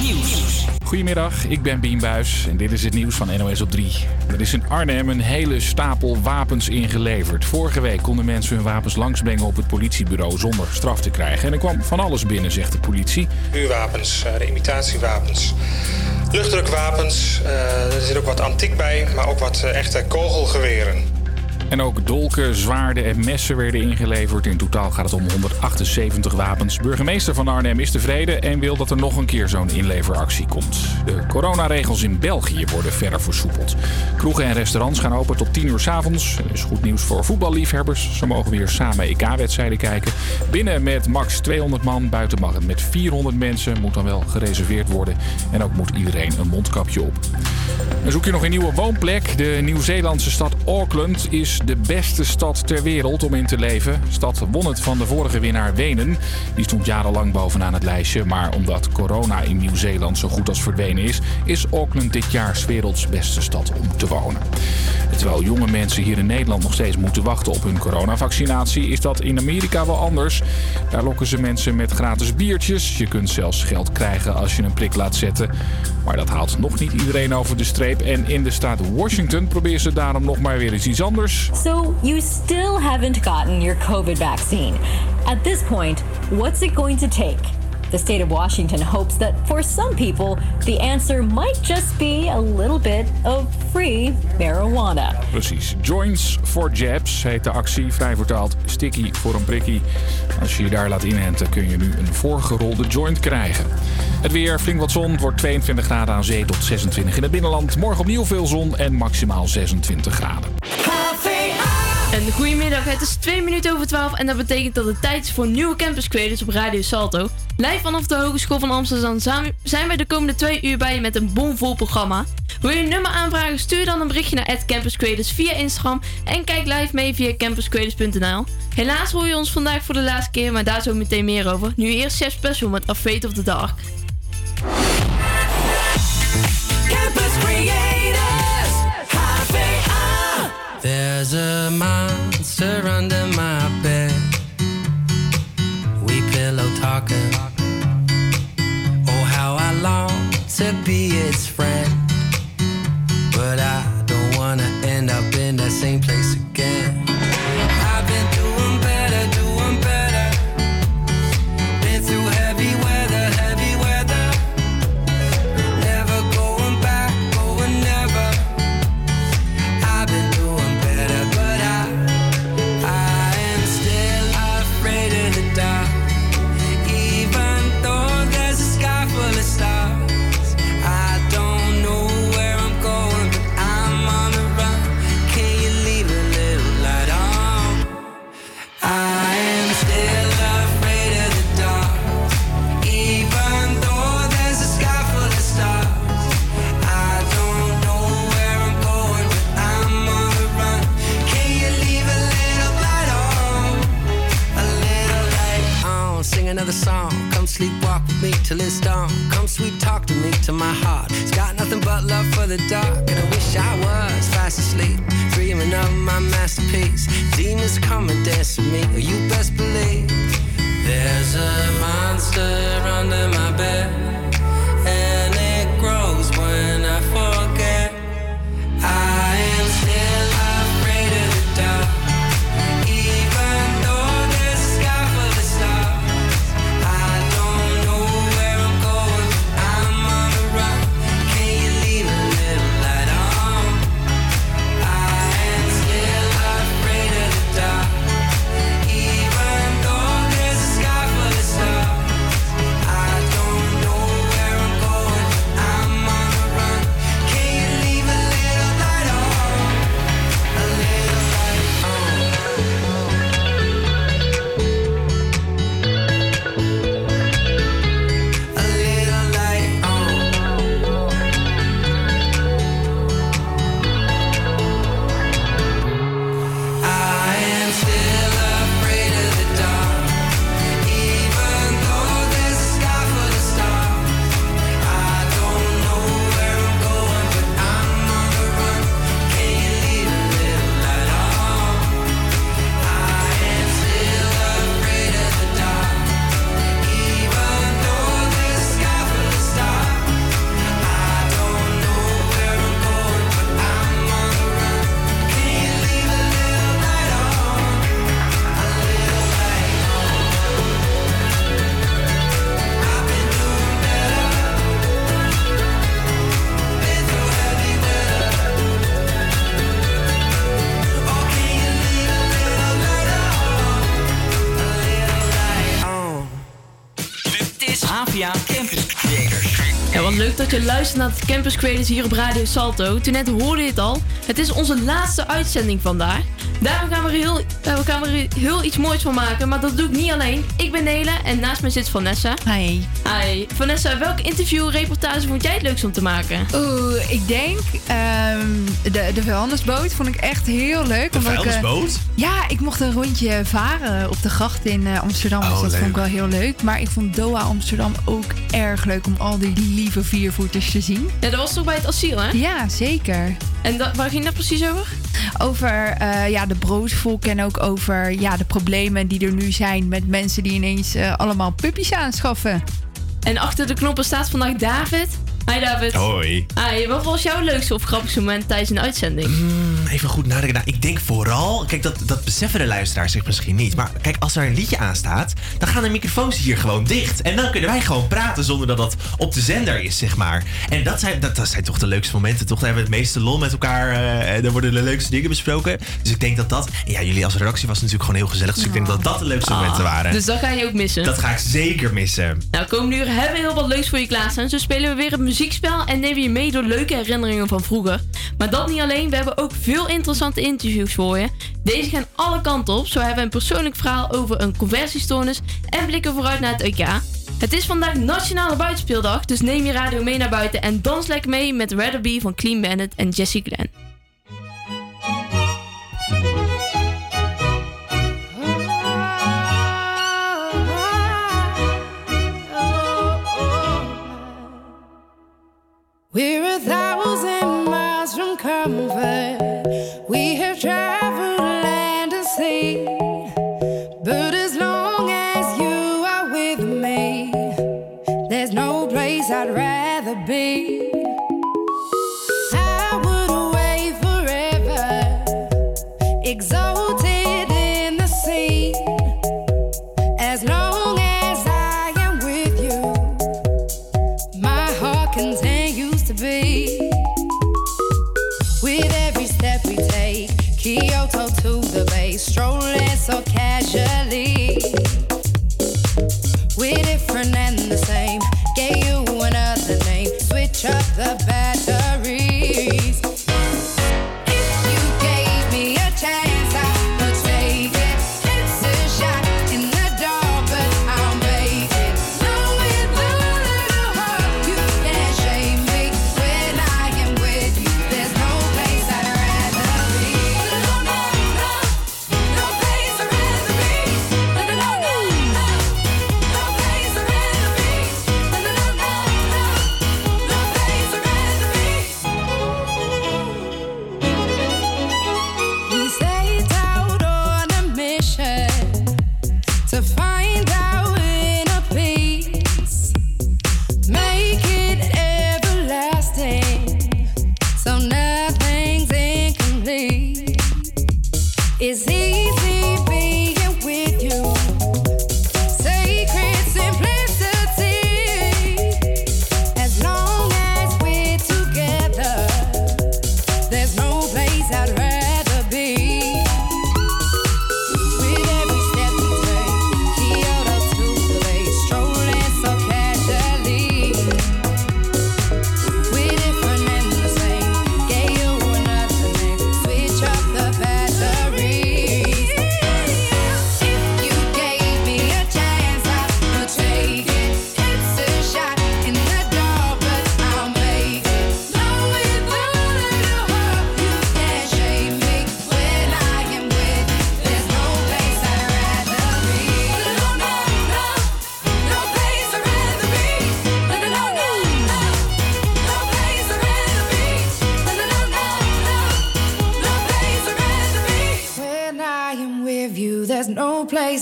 Nieuws. Goedemiddag, ik ben Bien Buis en dit is het nieuws van NOS op 3. Er is in Arnhem een hele stapel wapens ingeleverd. Vorige week konden mensen hun wapens langsbrengen op het politiebureau zonder straf te krijgen. En er kwam van alles binnen, zegt de politie. Vuurwapens, eh, imitatiewapens, luchtdrukwapens. Uh, er zit ook wat antiek bij, maar ook wat uh, echte kogelgeweren. En ook dolken, zwaarden en messen werden ingeleverd. In totaal gaat het om 178 wapens. Burgemeester van Arnhem is tevreden en wil dat er nog een keer zo'n inleveractie komt. De coronaregels in België worden verder versoepeld. Kroegen en restaurants gaan open tot 10 uur s avonds. Dat is goed nieuws voor voetballiefhebbers. Ze mogen weer samen EK-wedstrijden kijken. Binnen met max 200 man, buiten mag het met 400 mensen. Moet dan wel gereserveerd worden. En ook moet iedereen een mondkapje op. Zoek je nog een nieuwe woonplek? De Nieuw-Zeelandse stad Auckland is de beste stad ter wereld om in te leven. Stad won het van de vorige winnaar Wenen. Die stond jarenlang bovenaan het lijstje. Maar omdat corona in Nieuw-Zeeland zo goed als verdwenen is, is Auckland dit jaar werelds beste stad om te wonen. Terwijl jonge mensen hier in Nederland nog steeds moeten wachten op hun coronavaccinatie, is dat in Amerika wel anders. Daar lokken ze mensen met gratis biertjes. Je kunt zelfs geld krijgen als je een prik laat zetten. Maar dat haalt nog niet iedereen over de streep. En in de staat Washington proberen ze daarom nog maar weer eens iets anders. So you still haven't gotten your COVID vaccine. At this point, what's it going to take? The state of Washington hopes that for some people, the answer might just be a little bit of free marijuana. Precies. Joints for Jabs heet de actie, vrij vertaald sticky voor een prikkie. Als je je daar laat inhenten kun je nu een voorgerolde joint krijgen. Het weer, flink wat zon, wordt 22 graden aan zee tot 26 in het binnenland. Morgen opnieuw veel zon en maximaal 26 graden. En goedemiddag, het is 2 minuten over 12 en dat betekent dat het tijd is voor nieuwe Campus Creators op Radio Salto. Live vanaf de Hogeschool van Amsterdam zijn wij de komende 2 uur bij je met een bomvol programma. Wil je een nummer aanvragen, stuur dan een berichtje naar Campus Creators via Instagram en kijk live mee via campuscreators.nl. Helaas hoor je ons vandaag voor de laatste keer, maar daar zo meteen meer over. Nu eerst Chef Special met A Fate of the There's a monster under my bed. We pillow talking. Oh, how I long to be its friend. But I don't wanna end up in that same place again. Sleepwalk with me till it's dawn. Come sweet talk to me to my heart. It's got nothing but love for the dark, and I wish I was fast asleep, dreaming of my masterpiece. Demons come and dance with me. You best believe. There's a monster under my je luistert naar het Campus Creators hier op Radio Salto. Toen net hoorde je het al. Het is onze laatste uitzending vandaag. Daarom gaan we er heel, eh, we gaan er heel iets moois van maken. Maar dat doe ik niet alleen. Ik ben Nele en naast mij zit Vanessa. Hi. Hi. Vanessa, welk interview reportage vond jij het leukst om te maken? Oeh, ik denk ehm, de, de vuilnisboot vond ik echt heel leuk. De ik, eh, vuilnisboot? ja, ik mocht een rondje varen op de gracht in eh, Amsterdam. Oh, dus dat leuk. vond ik wel heel leuk. Maar ik vond Doha Amsterdam ook erg leuk om al die lieve viervoeters te zien. Ja, dat was toch bij het asiel, hè? Ja, zeker. En dat, waar ging dat precies over? Over eh, ja, de broodvolk en ook over ja, de problemen die er nu zijn met mensen die ineens eh, allemaal puppies aanschaffen. En achter de knoppen staat vandaag David. Hi David. Hoi. Hi, wat was jouw leukste of grappigste moment tijdens een uitzending? Hmm, Even goed nadenken. Nou, ik denk vooral, kijk, dat, dat beseffen de luisteraars zich misschien niet. Maar kijk, als er een liedje aanstaat, dan gaan de microfoons hier gewoon dicht. En dan kunnen wij gewoon praten zonder dat dat op de zender is, zeg maar. En dat zijn, dat, dat zijn toch de leukste momenten, toch? Daar hebben we het meeste lol met elkaar. eh, en daar worden de leukste dingen besproken. Dus ik denk dat dat. Ja, jullie als redactie was natuurlijk gewoon heel gezellig. Dus ik denk dat dat de leukste momenten waren. Dus dat ga je ook missen. Dat ga ik zeker missen. Nou, komende uur hebben we heel wat leuks voor je klaarstaan. Zo spelen we weer een muziekspel en nemen je mee door leuke herinneringen van vroeger. Maar dat niet alleen, we hebben ook veel interessante interviews voor je. Deze gaan alle kanten op. Zo hebben we een persoonlijk verhaal over een conversiestoornis en blikken vooruit naar het EK. Het is vandaag Nationale Buitenspeeldag, dus neem je radio mee naar buiten en dans lekker mee met Rather Be van Clean Bandit en Jessie Glenn. We're a thousand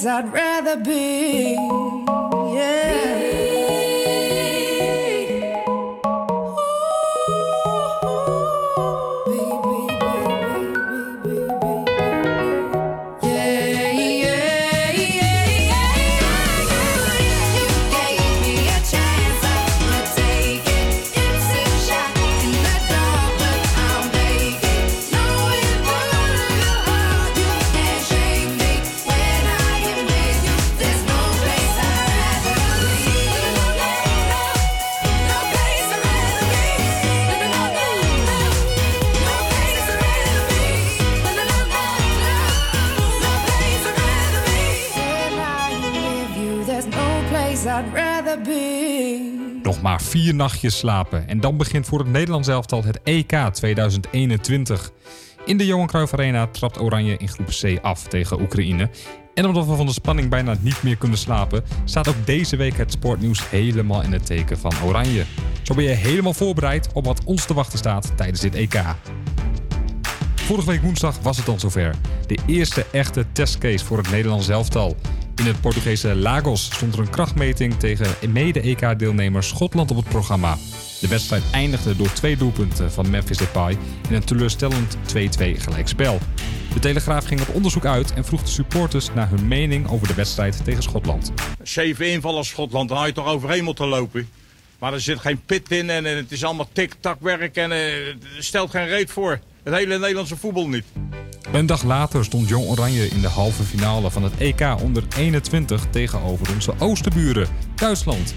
I'd nachtjes slapen en dan begint voor het Nederlands elftal het EK 2021. In de Johan Cruijff Arena trapt Oranje in groep C af tegen Oekraïne. En omdat we van de spanning bijna niet meer kunnen slapen, staat ook deze week het sportnieuws helemaal in het teken van Oranje. Zo ben je helemaal voorbereid op wat ons te wachten staat tijdens dit EK. Vorige week woensdag was het dan zover. De eerste echte testcase voor het Nederlands elftal. In het Portugese Lagos stond er een krachtmeting tegen mede-EK-deelnemer Schotland op het programma. De wedstrijd eindigde door twee doelpunten van Memphis Depay in een teleurstellend 2-2 gelijkspel. De Telegraaf ging op onderzoek uit en vroeg de supporters naar hun mening over de wedstrijd tegen Schotland. Zeven invallen Schotland, dan had je toch overheen moeten lopen. Maar er zit geen pit in en het is allemaal tik-tak werk en eh, het stelt geen reet voor. Het hele Nederlandse voetbal niet. Een dag later stond Jong Oranje in de halve finale van het EK onder 21 tegenover onze oosterburen, Duitsland.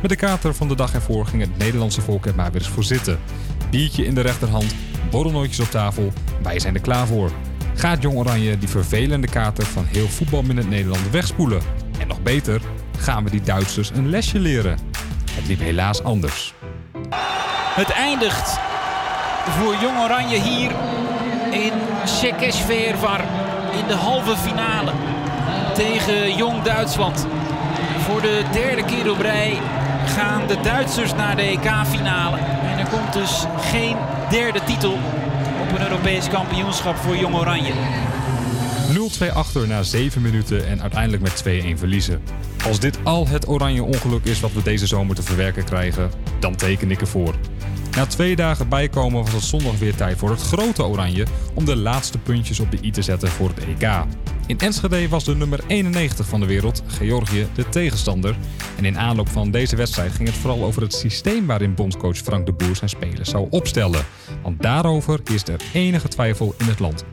Met de kater van de dag ervoor ging het Nederlandse volk er maar weer eens voor zitten. Biertje in de rechterhand, borrelnootjes op tafel, wij zijn er klaar voor. Gaat Jong Oranje die vervelende kater van heel voetbalminnend Nederland wegspoelen? En nog beter, gaan we die Duitsers een lesje leren? Het liep helaas anders. Het eindigt voor Jong Oranje hier in Sekesvervar in de halve finale tegen Jong Duitsland. Voor de derde keer op rij gaan de Duitsers naar de EK-finale. En er komt dus geen derde titel op een Europees kampioenschap voor Jong Oranje. 0-2 achter na 7 minuten en uiteindelijk met 2-1 verliezen. Als dit al het oranje ongeluk is wat we deze zomer te verwerken krijgen, dan teken ik ervoor. Na twee dagen bijkomen was het zondag weer tijd voor het grote oranje om de laatste puntjes op de i te zetten voor het EK. In Enschede was de nummer 91 van de wereld, Georgië, de tegenstander. En in aanloop van deze wedstrijd ging het vooral over het systeem waarin bondscoach Frank de Boer zijn spelers zou opstellen. Want daarover is er enige twijfel in het land.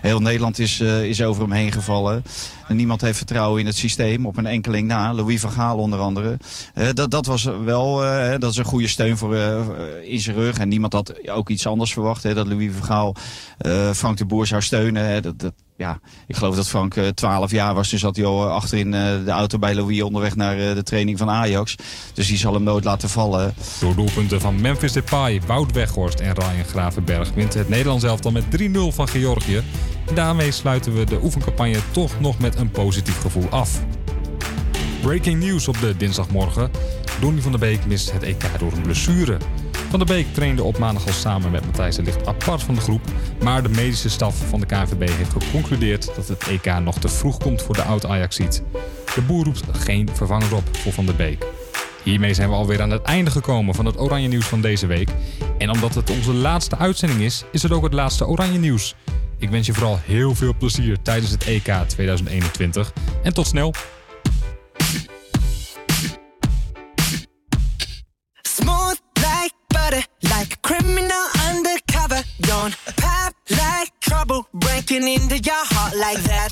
Heel Nederland is, eh, is over hem heen gevallen. En niemand heeft vertrouwen in het systeem, op een enkeling na. Louis van Gaal onder andere. Eh, dat, dat was wel eh, dat is een goede steun voor, in zijn rug. En niemand had ook iets anders verwacht. Hè, dat Louis van Gaal Frank de Boer zou steunen. Hè. Dat, dat, ja, ik geloof dat Frank eh, 12 jaar was. Dus zat hij al achterin eh, de auto bij Louis onderweg naar eh, de training van Ajax. Dus die zal hem nooit laten vallen. Door doelpunten van Memphis Depay, Wout Weghorst en Ryan Gravenberg wint het Nederlands elftal met 3-0 van Georgië. Daarmee sluiten we de oefencampagne toch nog met een positief gevoel af. Breaking news op de dinsdagmorgen. Donny van der Beek mist het EK door een blessure. Van der Beek trainde op maandag al samen met Matthijs de Ligt apart van de groep. Maar de medische staf van de KNVB heeft geconcludeerd dat het EK nog te vroeg komt voor de oud-Ajaxiet. De boer roept geen vervanger op voor Van der Beek. Hiermee zijn we alweer aan het einde gekomen van het Oranje Nieuws van deze week. En omdat het onze laatste uitzending is, is het ook het laatste Oranje Nieuws. Ik wens je vooral heel veel plezier tijdens het EK 2021. En tot snel! Smooth like butter, like a criminal undercover. Don't pop like trouble, breaking into your heart like that.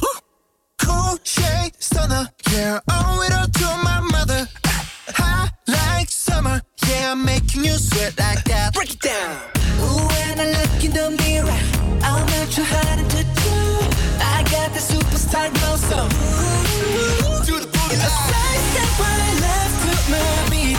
Cool shade stunner, yeah, owe it all to my mother. High like summer, yeah, I'm making you sweat like that. Break it down. Ooh, when I look in the mirror, I'm not too hard to do. I got the superstar glow, so ooh, do the booty. A side step right left to my beat.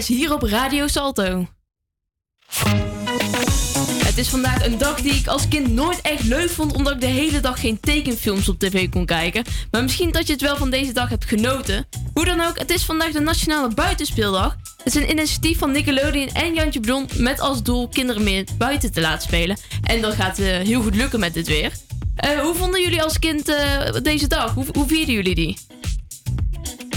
BTS hier op Radio Salto. Het is vandaag een dag die ik als kind nooit echt leuk vond, omdat ik de hele dag geen tekenfilms op tv kon kijken. Maar misschien dat je het wel van deze dag hebt genoten. Hoe dan ook, het is vandaag de Nationale Buitenspeeldag. Het is een initiatief van Nickelodeon en Jantje Bron met als doel kinderen meer buiten te laten spelen. En dat gaat eh, heel goed lukken met dit weer. Eh, hoe vonden jullie als kind eh, deze dag? Hoe, hoe vierden jullie die?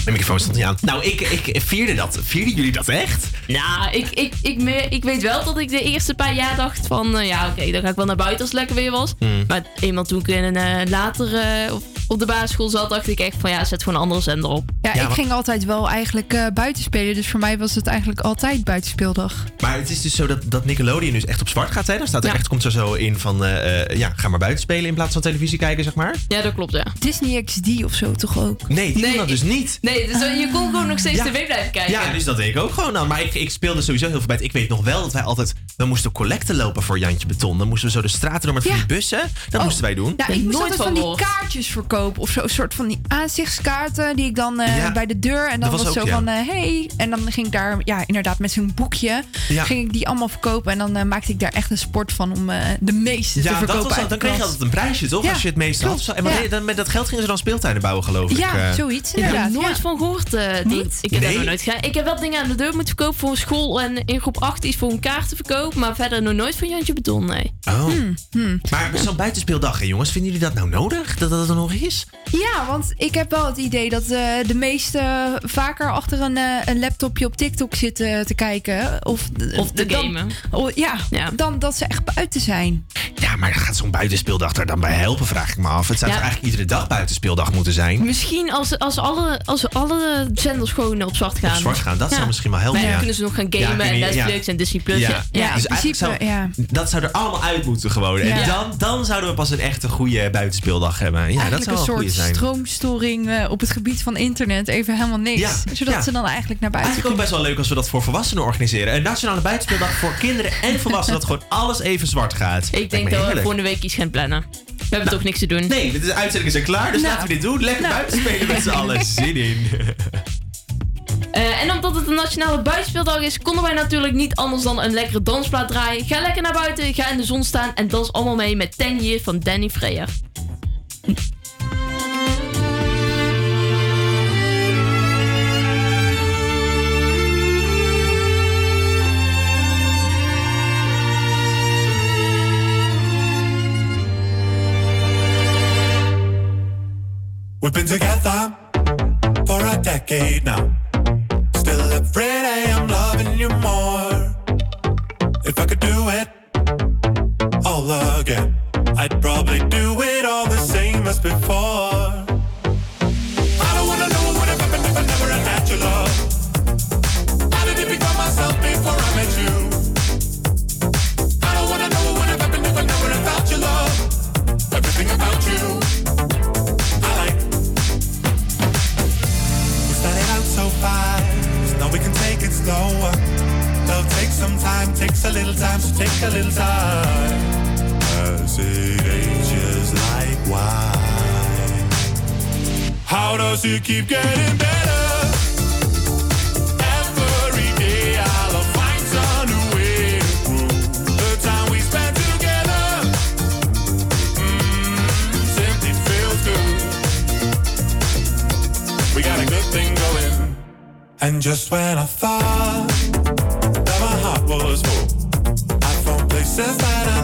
De microfoon stond niet aan. Nou, ik, ik vierde dat. Vierden jullie dat echt? Nou, ik, ik, ik, me- ik weet wel dat ik de eerste paar jaar dacht van... eh, ja, oké, dan ga ik wel naar buiten als het lekker weer was. Hmm. Maar eenmaal toen ik in een, eh, later eh, op, de basisschool zat... dacht ik echt van ja, zet gewoon een andere zender op. Ja, ik ging altijd wel eigenlijk eh, buiten spelen. Dus voor mij was het eigenlijk altijd buitenspeeldag. Maar het is dus zo dat, dat Nickelodeon dus echt op zwart gaat. Hè? Daar staat er Ja. echt, komt er zo in van... eh, eh, ja, ga maar buiten spelen in plaats van televisie kijken, zeg maar. Ja, dat klopt, ja. Disney XD of zo toch ook? Nee, die doen dat dus niet. Nee, dus je kon gewoon nog steeds Ja. tv blijven kijken. Ja, dus dat deed ik ook gewoon dan. Maar ik, ik speelde sowieso heel veel bij. het. Ik weet nog wel dat wij altijd... We moesten collecten lopen voor Jantje Beton. Dan moesten we zo de straten door met van die bussen. Dat Oh. moesten wij doen. Ja, ik moest altijd van die kaartjes verkopen. Of zo, een soort van die aanzichtskaarten die ik dan eh, Ja. bij de deur. En dan Dat was, was zo ook, van, eh, hey. En dan ging ik daar, ja, inderdaad met zo'n boekje. Ja. Ging ik die allemaal verkopen. En dan eh, maakte ik daar echt een sport van om eh, de meeste te Ja, verkopen. dat was, dan kreeg je altijd een prijsje, toch? Ja, Als je het meeste had. En met dat geld gingen ze dan speeltuinen bouwen, geloof ik. Ja, zoiets Ik heb nooit ja. Van gehoord. eh, Niet? Ik heb Nee? daar nog nooit gedaan. Ik heb wel dingen aan de deur moeten verkopen voor een school. En in groep 8 iets voor een kaart te verkopen. Maar verder nog nooit van Jantje Beton, nee. Oh. Hmm, Maar zo'n buitenspeeldag, hè, jongens. Vinden jullie dat nou nodig? Dat dat er nog is? Ja, want ik heb wel het idee dat eh, de meesten vaker achter een, eh, een laptopje op TikTok zitten te kijken. Of, Of te dan- gamen. oh, ja, dan dat ze echt buiten zijn. Ja, maar gaat zo'n buitenspeeldag er dan bij helpen, vraag ik me af. Het zou Ja. eigenlijk iedere dag buitenspeeldag moeten zijn? Misschien als, als, alle, als alle zenders gewoon op zwart gaan. Op zwart gaan, dat zou misschien wel helpen, Maar dan ja. kunnen ze nog gaan gamen en Netflix ja. en Disney Plus. Ja, Ja, dus eigenlijk zou, ja. dat zou er allemaal uit moeten gewoon. En dan, dan zouden we pas een echte goede buitenspeeldag hebben. Ja, dat zou een soort zijn. stroomstoring eh, op het gebied van internet. Even helemaal niks. Ja, Zodat ja. ze dan eigenlijk naar buiten Eigenlijk ook best wel leuk als we dat voor volwassenen organiseren. Een nationale buitenspeeldag voor kinderen en volwassenen. Dat gewoon alles even zwart gaat. Ik denk dat we volgende week iets gaan plannen. We hebben toch niks te doen. Nee, de uitzendingen zijn klaar, dus Nou. laten we dit doen. Lekker Nou. buiten spelen met z'n allen. Zin in. Eh, en omdat het een nationale buitenspeeldag is, konden wij natuurlijk niet anders dan een lekkere dansplaat draaien. Ga lekker naar buiten, ga in de zon staan en dans allemaal mee met 10 Year van Danny Freyer. We've been together decade now. Still afraid I am loving you more. If I could do it all again, I'd probably do little time, so take a little time. As it ages like wine. How does it keep getting better? Every day I'll find some places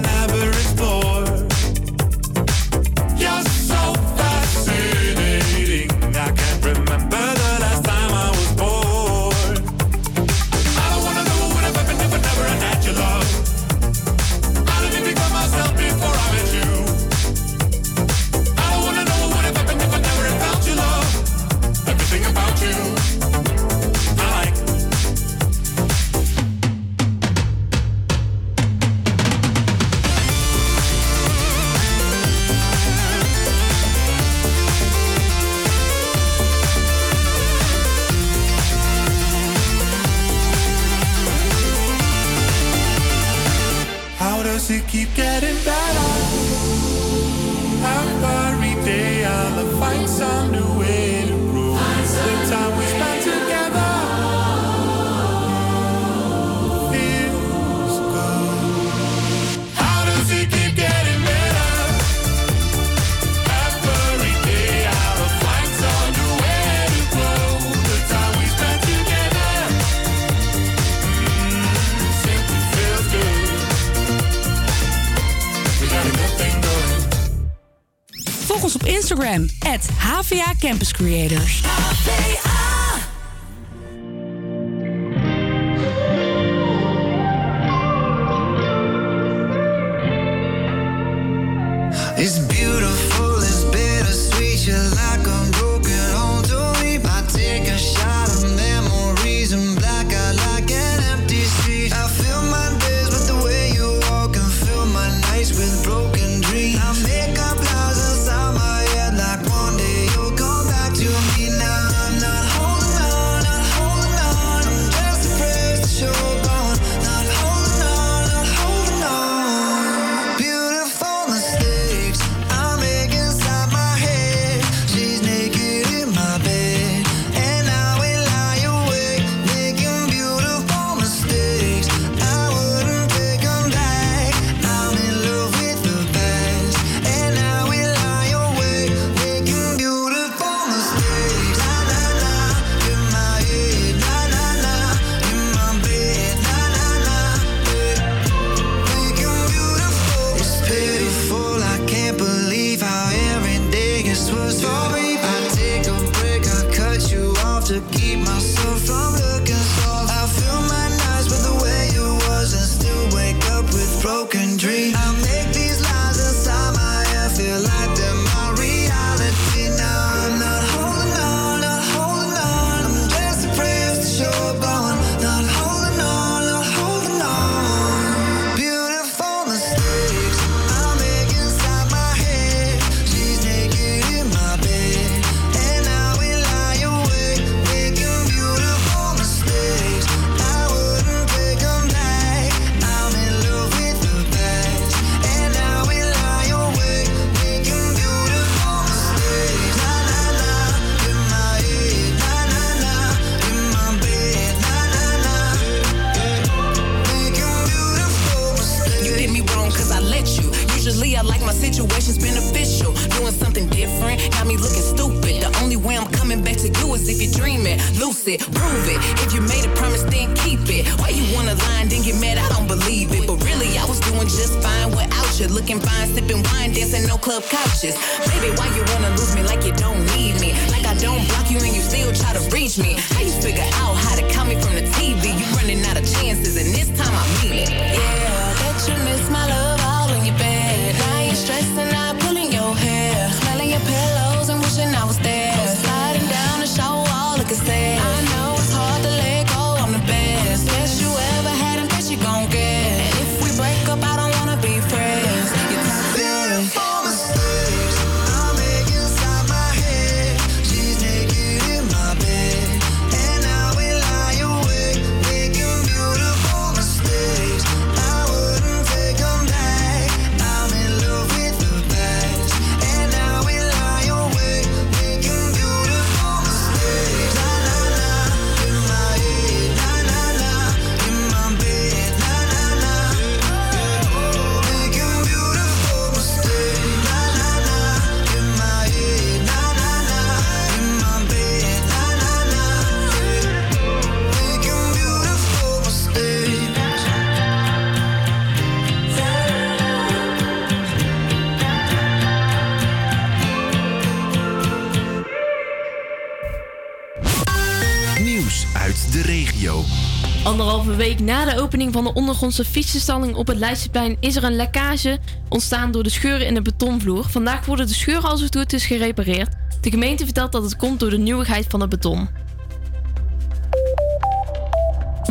Onze fietsenstalling op het Leidseplein is er een lekkage ontstaan door de scheuren in de betonvloer. Vandaag worden de scheuren als het goed is gerepareerd. De gemeente vertelt dat het komt door de nieuwigheid van het beton.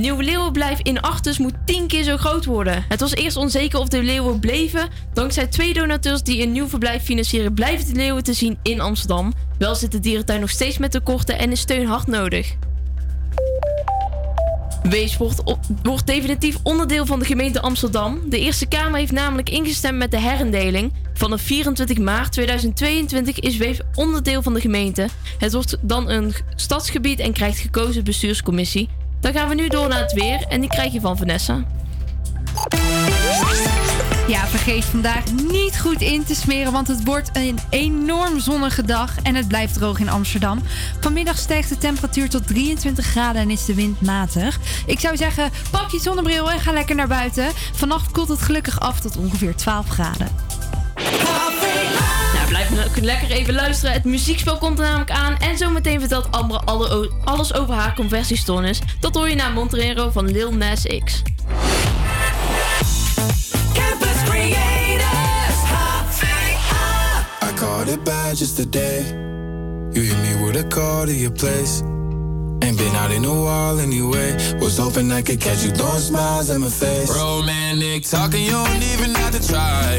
Nieuw leeuwenblijf in Artus moet 10 keer zo groot worden. Het was eerst onzeker of de leeuwen bleven. Dankzij twee donateurs die een nieuw verblijf financieren, blijven de leeuwen te zien in Amsterdam. Wel zit de dierentuin nog steeds met tekorten en is steun hard nodig. Wees wordt, wordt definitief onderdeel van de gemeente Amsterdam. De Eerste Kamer heeft namelijk ingestemd met de herindeling. Vanaf 24 maart 2022 is Weesp onderdeel van de gemeente. Het wordt dan een stadsgebied en krijgt gekozen bestuurscommissie. Dan gaan we nu door naar het weer en die krijg je van Vanessa. Ja, vergeet vandaag niet goed in te smeren, want het wordt een enorm zonnige dag en het blijft droog in Amsterdam. Vanmiddag stijgt de temperatuur tot 23 graden en is de wind matig. Ik zou zeggen, pak je zonnebril en ga lekker naar buiten. Vannacht koelt het gelukkig af tot ongeveer 12 graden. Nou, blijf nou, lekker even luisteren. Het muziekspel komt er namelijk aan. En zometeen vertelt Amber alle, alles over haar conversiestones. Dat hoor je na Monterero van Lil Nas X. Caught it bad just today. You hit me with a call to your place. Ain't been out in a while anyway. Was hoping I could catch you throwing smiles in my face. Romantic talking, you don't even have to try.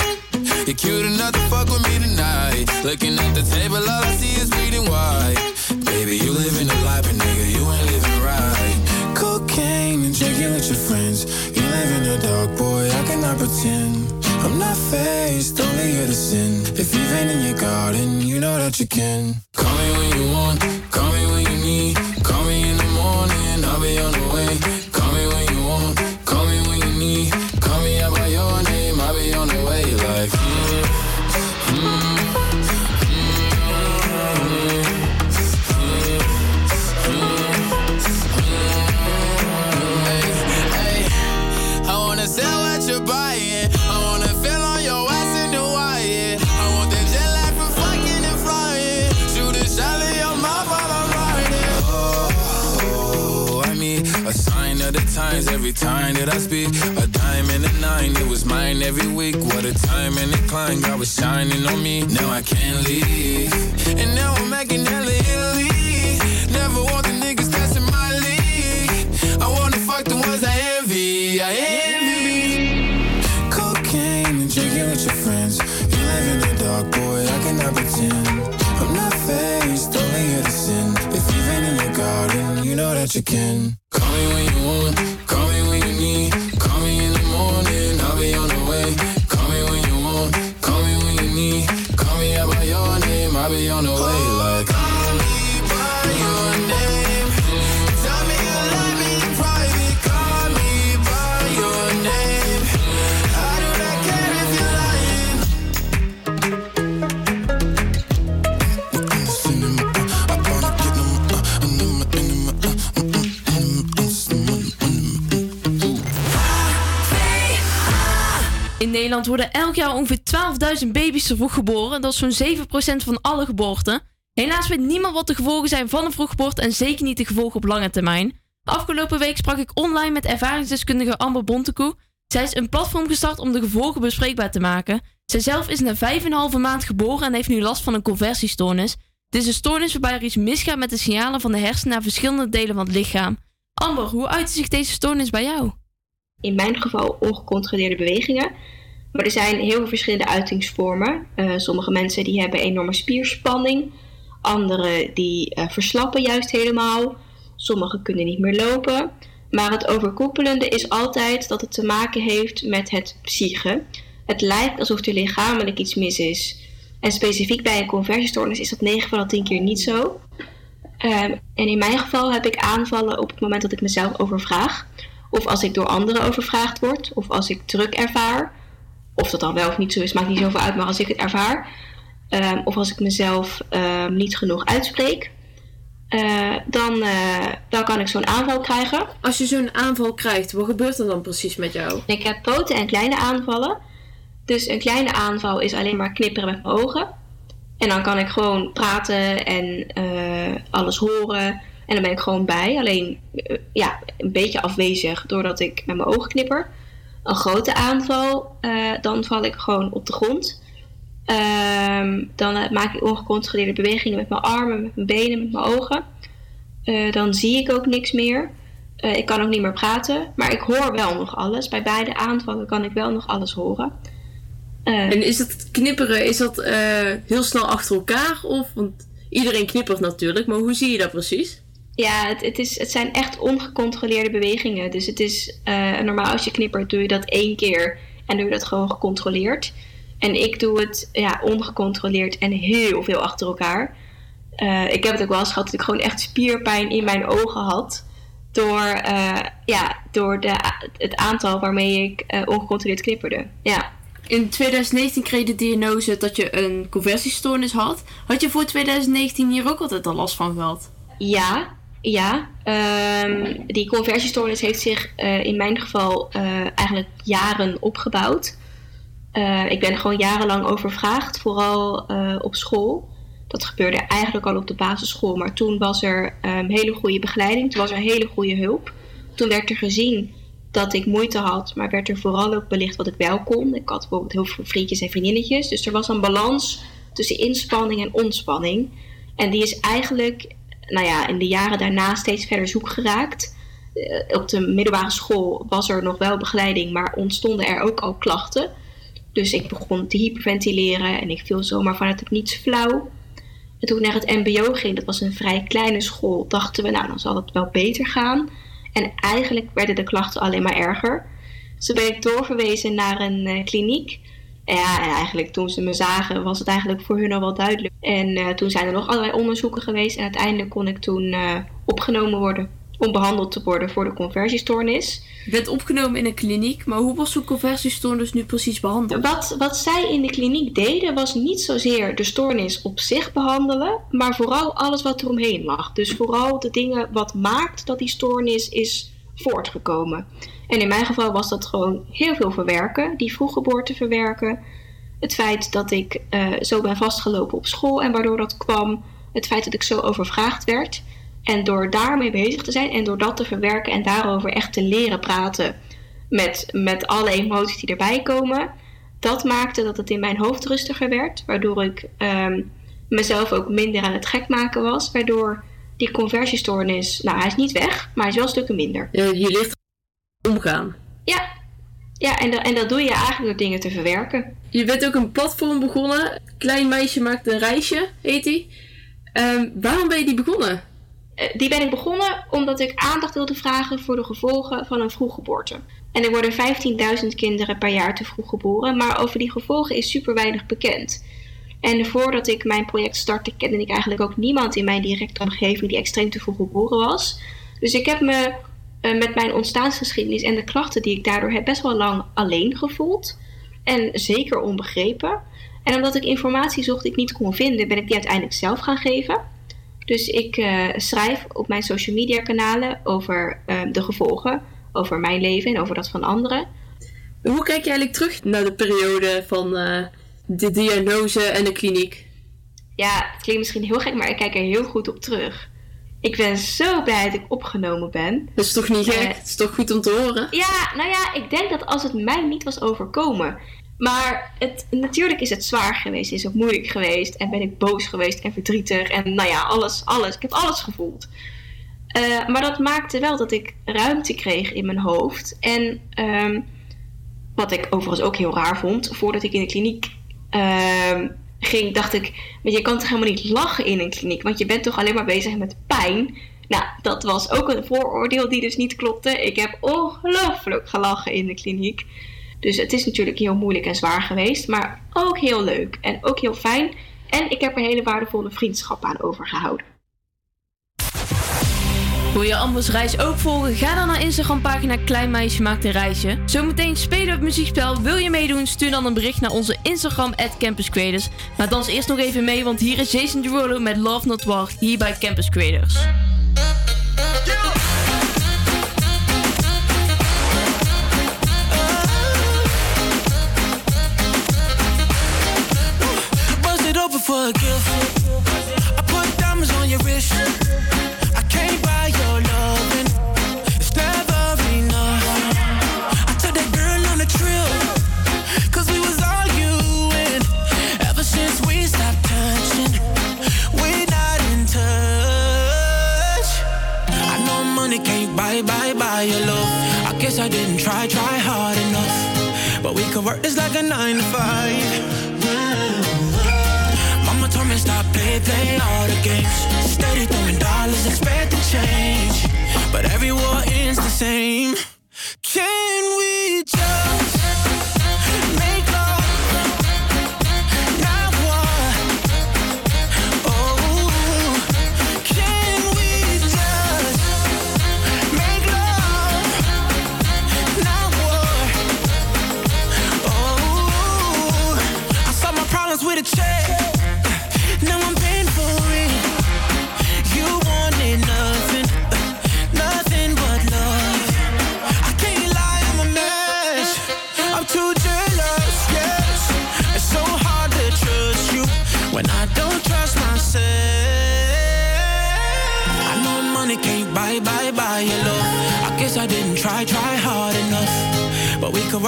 You're cute enough to fuck with me tonight. Looking at the table, all I see is bleeding white. Baby, you living a life, but nigga, you ain't living right. Cocaine and drinking with your friends. You live in the dark, boy, I cannot pretend. I'm not faced, only here to sin. If you've been in your garden, you know that you can. Call me when you want, call me when you need. Call me in the morning, I'll be on the way. Times every time that I speak. A dime and a nine, it was mine every week. What a time and a climb, God was shining on me. Now I can't leave. And now I'm making hella Italy. Never want the niggas in my league. I wanna fuck the ones I envy. I envy. Cocaine and drinking with your friends. You live in the dark, boy, I cannot pretend. I'm not faced, only sin. If you've been in your garden, you know that you can. Call me when you want, Nederland worden elk jaar ongeveer 12.000 baby's te vroeg geboren. Dat is zo'n 7% van alle geboorten. Helaas weet niemand wat de gevolgen zijn van een vroeggeboorte en zeker niet de gevolgen op lange termijn. Afgelopen week sprak ik online met ervaringsdeskundige Amber Bontekoe. Zij is een platform gestart om de gevolgen bespreekbaar te maken. Zijzelf is na 5,5 maand geboren en heeft nu last van een conversiestoornis. Dit is een stoornis waarbij er iets misgaat met de signalen van de hersenen naar verschillende delen van het lichaam. Amber, hoe uitte zich deze stoornis bij jou? in mijn geval ongecontroleerde bewegingen. Maar er zijn heel veel verschillende uitingsvormen. Eh, sommige mensen die hebben enorme spierspanning. Anderen die eh, verslappen juist helemaal. Sommigen kunnen niet meer lopen. Maar het overkoepelende is altijd dat het te maken heeft met het psyche. Het lijkt alsof er lichamelijk iets mis is. En specifiek bij een conversiestoornis is dat 9 van de 10 keer niet zo. Ehm, en in mijn geval heb ik aanvallen op het moment dat ik mezelf overvraag. Of als ik door anderen overvraagd word. Of als ik druk ervaar. Of dat dan wel of niet zo is, maakt niet zoveel uit. Maar als ik het ervaar. ehm, of als ik mezelf ehm, niet genoeg uitspreek. eh, dan, eh, dan kan ik zo'n aanval krijgen. Als je zo'n aanval krijgt, wat gebeurt er dan precies met jou? Ik heb grote en kleine aanvallen. Dus een kleine aanval is alleen maar knipperen met mijn ogen. En dan kan ik gewoon praten en eh, alles horen. En dan ben ik gewoon bij. Alleen ja, een beetje afwezig doordat ik met mijn ogen knipper. Een grote aanval, eh, dan val ik gewoon op de grond. Ehm, dan eh, maak ik ongecontroleerde bewegingen met mijn armen, met mijn benen, met mijn ogen. Eh, dan zie ik ook niks meer. Ik kan ook niet meer praten, maar ik hoor wel nog alles. Bij beide aanvallen kan ik wel nog alles horen. En is het knipperen, is dat heel snel achter elkaar? Of, want iedereen knippert natuurlijk, maar hoe zie je dat precies? Ja, het, het, is, het zijn echt ongecontroleerde bewegingen. Dus het is eh, normaal als je knippert, doe je dat één keer en doe je dat gewoon gecontroleerd. En ik doe het ja, ongecontroleerd en heel veel achter elkaar. Eh, ik heb het ook wel eens gehad dat ik gewoon echt spierpijn in mijn ogen had. Door, eh, ja, door de, het aantal waarmee ik ongecontroleerd knipperde. Ja. In 2019 kreeg je de diagnose dat je een conversiestoornis had. Had je voor 2019 hier ook altijd al last van gehad? Ja, ja. Ehm, die conversiestoornis heeft zich eh, in mijn geval eh, eigenlijk jaren opgebouwd. Eh, ik ben gewoon jarenlang overvraagd, vooral op school. Dat gebeurde eigenlijk al op de basisschool, maar toen was er ehm, hele goede begeleiding, toen was er hele goede hulp. Toen werd er gezien dat ik moeite had, maar werd er vooral ook belicht wat ik wel kon. Ik had bijvoorbeeld heel veel vriendjes en vriendinnetjes, dus er was een balans tussen inspanning en ontspanning. En die is eigenlijk, nou ja, in de jaren daarna steeds verder zoek geraakt. Eh, op de middelbare school was er nog wel begeleiding, maar ontstonden er ook al klachten. Dus ik begon te hyperventileren en ik viel zomaar vanuit het niets flauw. En toen ik naar het MBO ging, dat was een vrij kleine school, dachten we, nou dan zal het wel beter gaan. En eigenlijk werden de klachten alleen maar erger. Toen ben ik doorverwezen naar een eh, kliniek. Ja, en eigenlijk toen ze me zagen, was het eigenlijk voor hun al wel duidelijk. En eh, toen zijn er nog allerlei onderzoeken geweest. En uiteindelijk kon ik toen eh, opgenomen worden om behandeld te worden voor de conversiestoornis. Je bent opgenomen in een kliniek, maar hoe was zo'n conversiestoornis nu precies behandeld? Wat, wat zij in de kliniek deden, was niet zozeer de stoornis op zich behandelen, maar vooral alles wat er omheen lag. Dus vooral de dingen wat maakt dat die stoornis is voortgekomen. En in mijn geval was dat gewoon heel veel verwerken, die vroeggeboorte verwerken. Het feit dat ik eh, zo ben vastgelopen op school en waardoor dat kwam. Het feit dat ik zo overvraagd werd. En door daarmee bezig te zijn en door dat te verwerken en daarover echt te leren praten met, met alle emoties die erbij komen, dat maakte dat het in mijn hoofd rustiger werd, waardoor ik ehm, mezelf ook minder aan het gek maken was, waardoor die conversiestoornis, nou hij is niet weg, maar hij is wel stukken minder. Je, je ligt omgaan. Ja, ja en, dat, en dat doe je eigenlijk door dingen te verwerken. Je bent ook een platform begonnen. Klein meisje maakt een reisje, heet die. Ehm, waarom ben je die begonnen? Eh, Die ben ik begonnen omdat ik aandacht wilde vragen voor de gevolgen van een vroeggeboorte. En er worden 15.000 kinderen per jaar te vroeg geboren, maar over die gevolgen is super weinig bekend. En voordat ik mijn project startte, kende ik eigenlijk ook niemand in mijn directe omgeving die extreem te vroeg geboren was. Dus ik heb me eh, met mijn ontstaansgeschiedenis en de klachten die ik daardoor heb best wel lang alleen gevoeld. En zeker onbegrepen. En omdat ik informatie zocht die ik niet kon vinden, ben ik die uiteindelijk zelf gaan geven. Dus ik eh, schrijf op mijn social media kanalen over eh, de gevolgen, over mijn leven en over dat van anderen. Hoe kijk je eigenlijk terug naar de periode van de diagnose en de kliniek? Ja, het klinkt misschien heel gek, maar ik kijk er heel goed op terug. Ik ben zo blij dat ik opgenomen ben. Dat is toch niet gek? Eh, Het is toch goed om te horen? Ja, nou ja, ik denk dat als het mij niet was overkomen. Maar het, natuurlijk is het zwaar geweest, is het moeilijk geweest. En ben ik boos geweest en verdrietig. En nou ja, alles, alles. Ik heb alles gevoeld. Eh, maar dat maakte wel dat ik ruimte kreeg in mijn hoofd. En ehm, wat ik overigens ook heel raar vond, voordat ik in de kliniek ehm, ging, dacht ik, maar je kan toch helemaal niet lachen in een kliniek, want je bent toch alleen maar bezig met pijn. Nou, dat was ook een vooroordeel die dus niet klopte. Ik heb ongelooflijk gelachen in de kliniek. Dus het is natuurlijk heel moeilijk en zwaar geweest, maar ook heel leuk en ook heel fijn. En ik heb er hele waardevolle vriendschap aan overgehouden. Wil je Ambers reis ook volgen? Ga dan naar Instagram pagina Klein Meisje Maakt een Reisje. Zometeen spelen we het muziekspel. Wil je meedoen? Stuur dan een bericht naar onze Instagram at Campus Creators. Maar dans eerst nog even mee, want hier is Jason Derulo met Love Not War hier bij Campus Creators. Buy your love. I guess I didn't try, try hard enough. But we could work this like a nine to five. Mama told me stop play, play all the games. Steady throwing dollars, expecting change. But every war ends the same. Can we just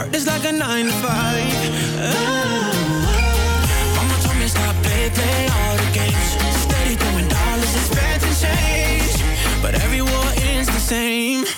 work this like a nine to five. Oh. Mama told me stop play, play all the games. Steady throwing dollars, it's bad to change. But every war ends the same.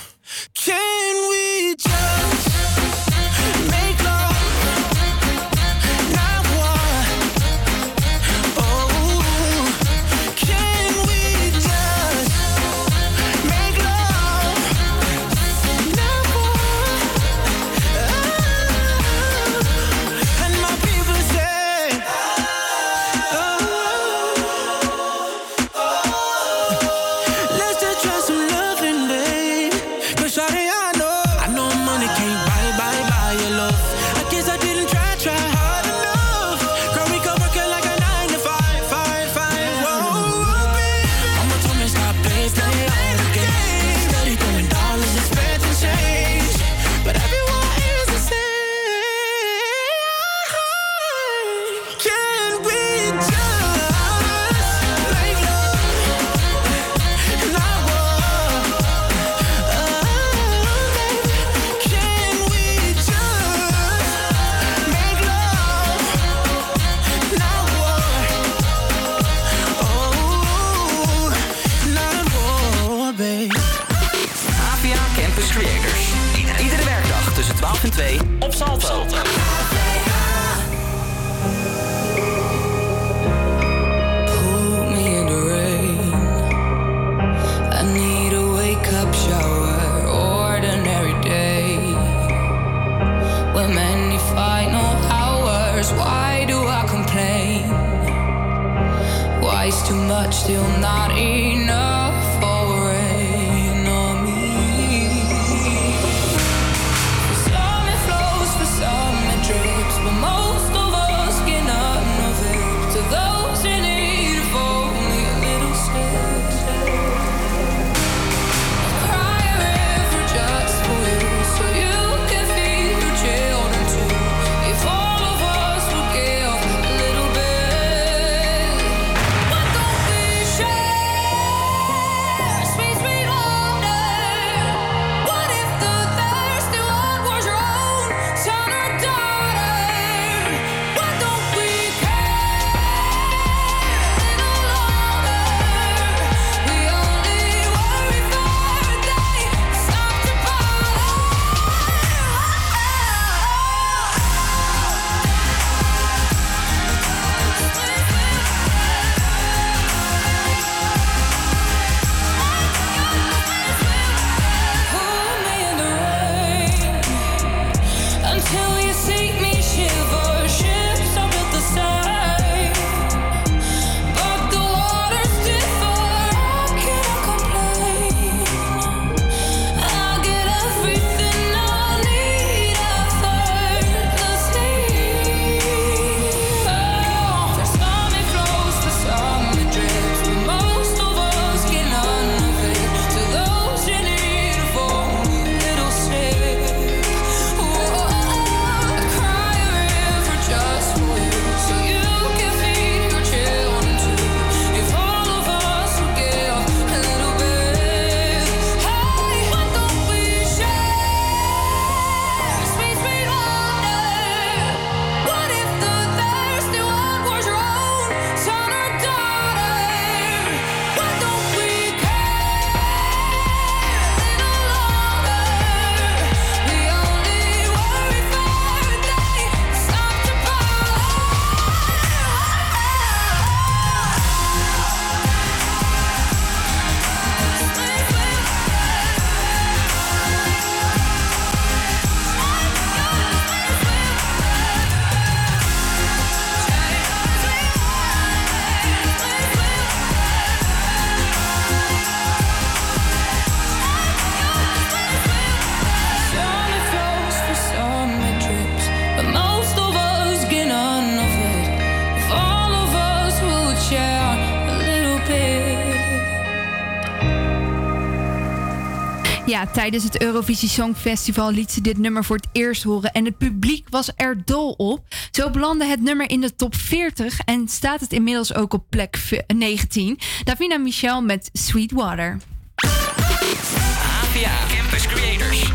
Tijdens het Eurovisie Songfestival liet ze dit nummer voor het eerst horen en het publiek was er dol op. Zo belandde het nummer in de top 40 en staat het inmiddels ook op plek 19. Davina Michel met Sweetwater. APA Campus Creators.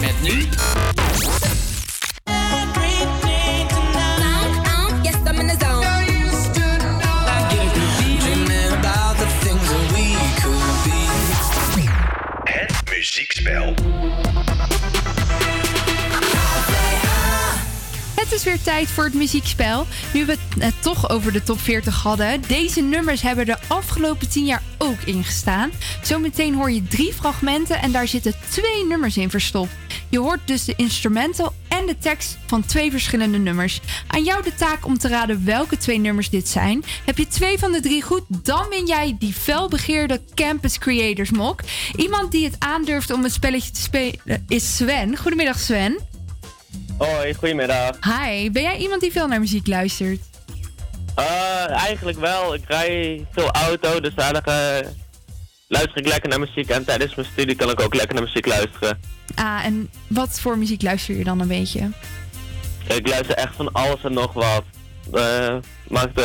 Met nu Het Het is weer tijd voor het muziekspel. Nu we het eh, toch over de top 40 hadden. Deze nummers hebben de afgelopen 10 jaar ook ingestaan. Zometeen hoor je drie fragmenten en daar zitten twee nummers in verstopt. Je hoort dus de instrumental en de tekst van twee verschillende nummers. Aan jou de taak om te raden welke twee nummers dit zijn. Heb je twee van de drie goed, dan win jij die felbegeerde Campus Creators Mok. Iemand die het aandurft om het spelletje te spelen is Sven. Goedemiddag Sven. Hoi, goedemiddag. Hi, ben jij iemand die veel naar muziek luistert? Eh, eigenlijk wel. Ik rij veel auto, dus daar eh, luister ik lekker naar muziek. En tijdens mijn studie kan ik ook lekker naar muziek luisteren. Ah, en wat voor muziek luister je dan een beetje? Ik luister echt van alles en nog wat. Eh maakt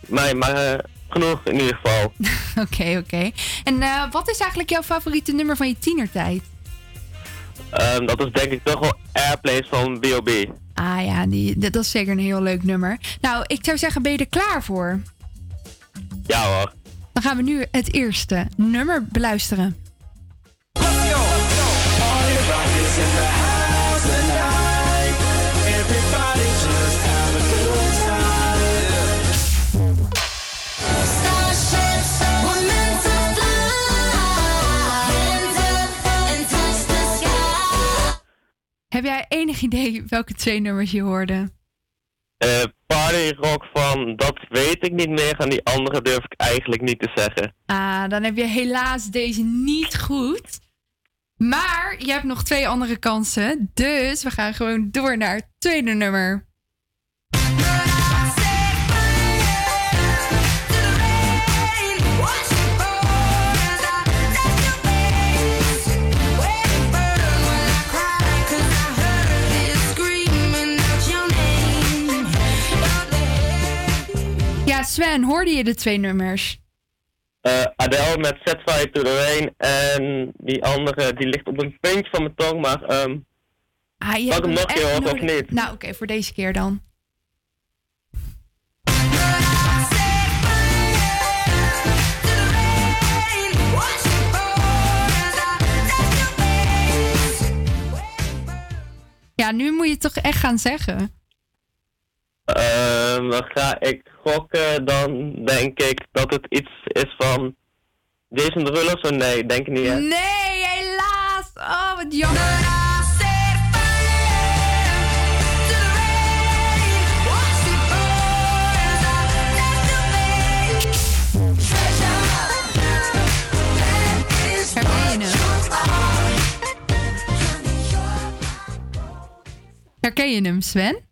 mij maar genoeg in ieder geval. Oké, oké. En wat is eigenlijk jouw favoriete nummer van je tienertijd? Ehm, dat is denk ik toch wel Airplanes van B.O.B. Ah ja, die, dat is zeker een heel leuk nummer. Nou, ik zou zeggen, ben je er klaar voor? Ja hoor. Dan gaan we nu het eerste nummer beluisteren. Heb jij enig idee welke twee nummers je hoorde? Party rock van dat weet ik niet meer. En die andere durf ik eigenlijk niet te zeggen. Ah, dan heb je helaas deze niet goed. Maar je hebt nog twee andere kansen. Dus we gaan gewoon door naar het tweede nummer. Ja, Sven, hoorde je de twee nummers? Eh, Adele met Set Fire to the Rain. En die andere die ligt op een puntje van mijn tong. Maar ehm Ah, je hem nog een keer of niet? Nou, oké, voor deze keer dan. Ja, nu moet je het toch echt gaan zeggen. Ehm, dan ga ik gokken. Dan denk ik dat het iets is van Jason Derulo. Zo nee, denk ik niet. Hè? Nee, helaas. Oh, wat jammer. Herken je hem, Sven?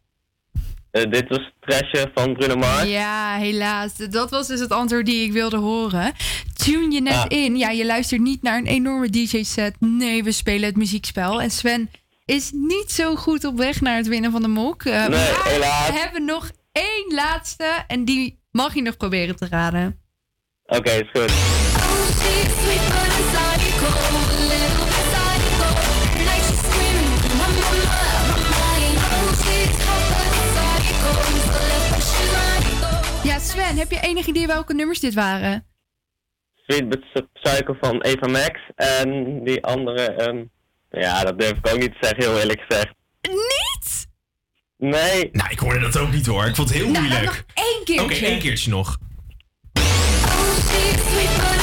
Eh, dit was Trasje van Bruno Mars. Ja, helaas. Dat was dus het antwoord die ik wilde horen. Tune je net Ja. in. Ja, je luistert niet naar een enorme DJ-set. Nee, we spelen het muziekspel. En Sven is niet zo goed op weg naar het winnen van de mok. Eh, Nee, maar helaas. we hebben nog één laatste. En die mag je nog proberen te raden. Oké, is goed. Sven, heb je enig idee welke nummers dit waren? Sweet But Psycho van Eva Max. En die andere, ehm, ja, dat durf ik ook niet te zeggen, heel eerlijk gezegd. Niet? Nee. Nou, ik hoorde dat ook niet hoor. Ik vond het heel Nou, moeilijk. nog één keertje. Oké, één keertje nog. Nog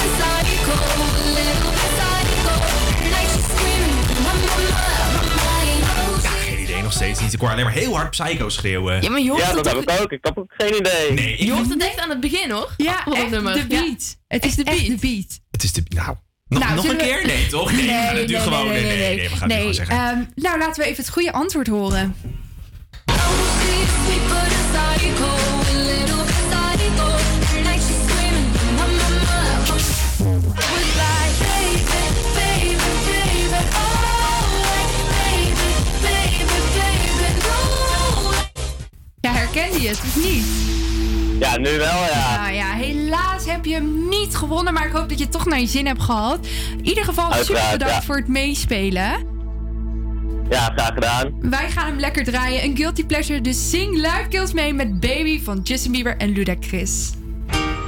steeds niet. Ik hoor alleen maar heel hard Psycho schreeuwen. Ja, maar je hoort Ja, dat toch- heb ik ook. Ik heb ook geen idee. Nee, Je hoort het echt aan het begin, hoor. Ja, echt nummer. de Ja. beat. Het is de Echt beat. de beat. Het is de... Nou, nog, Nou, nog een we- keer? Nee, toch? Nee, we gaan het nu gewoon... Nee, nee, nee, we gaan het nu gewoon zeggen. Ehm, nou, laten we even het goede antwoord horen. Ja, je het of niet? Ja, nu wel, ja. Nou ja, helaas heb je hem niet gewonnen, maar ik hoop dat je het toch naar je zin hebt gehad. In ieder geval Uiteraard, super bedankt ja. voor het meespelen. Ja, graag gedaan. Wij gaan hem lekker draaien. Een guilty pleasure, dus zing luidkeels mee met Baby van Justin Bieber en Ludacris. Oh,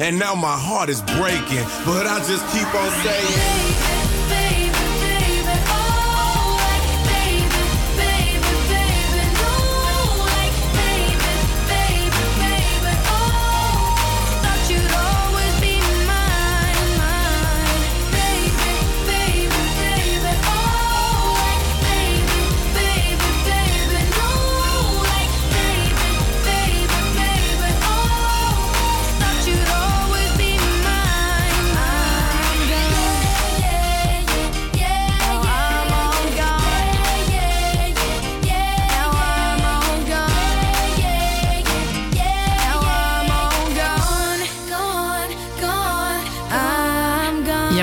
And now my heart is breaking, but I just keep on saying.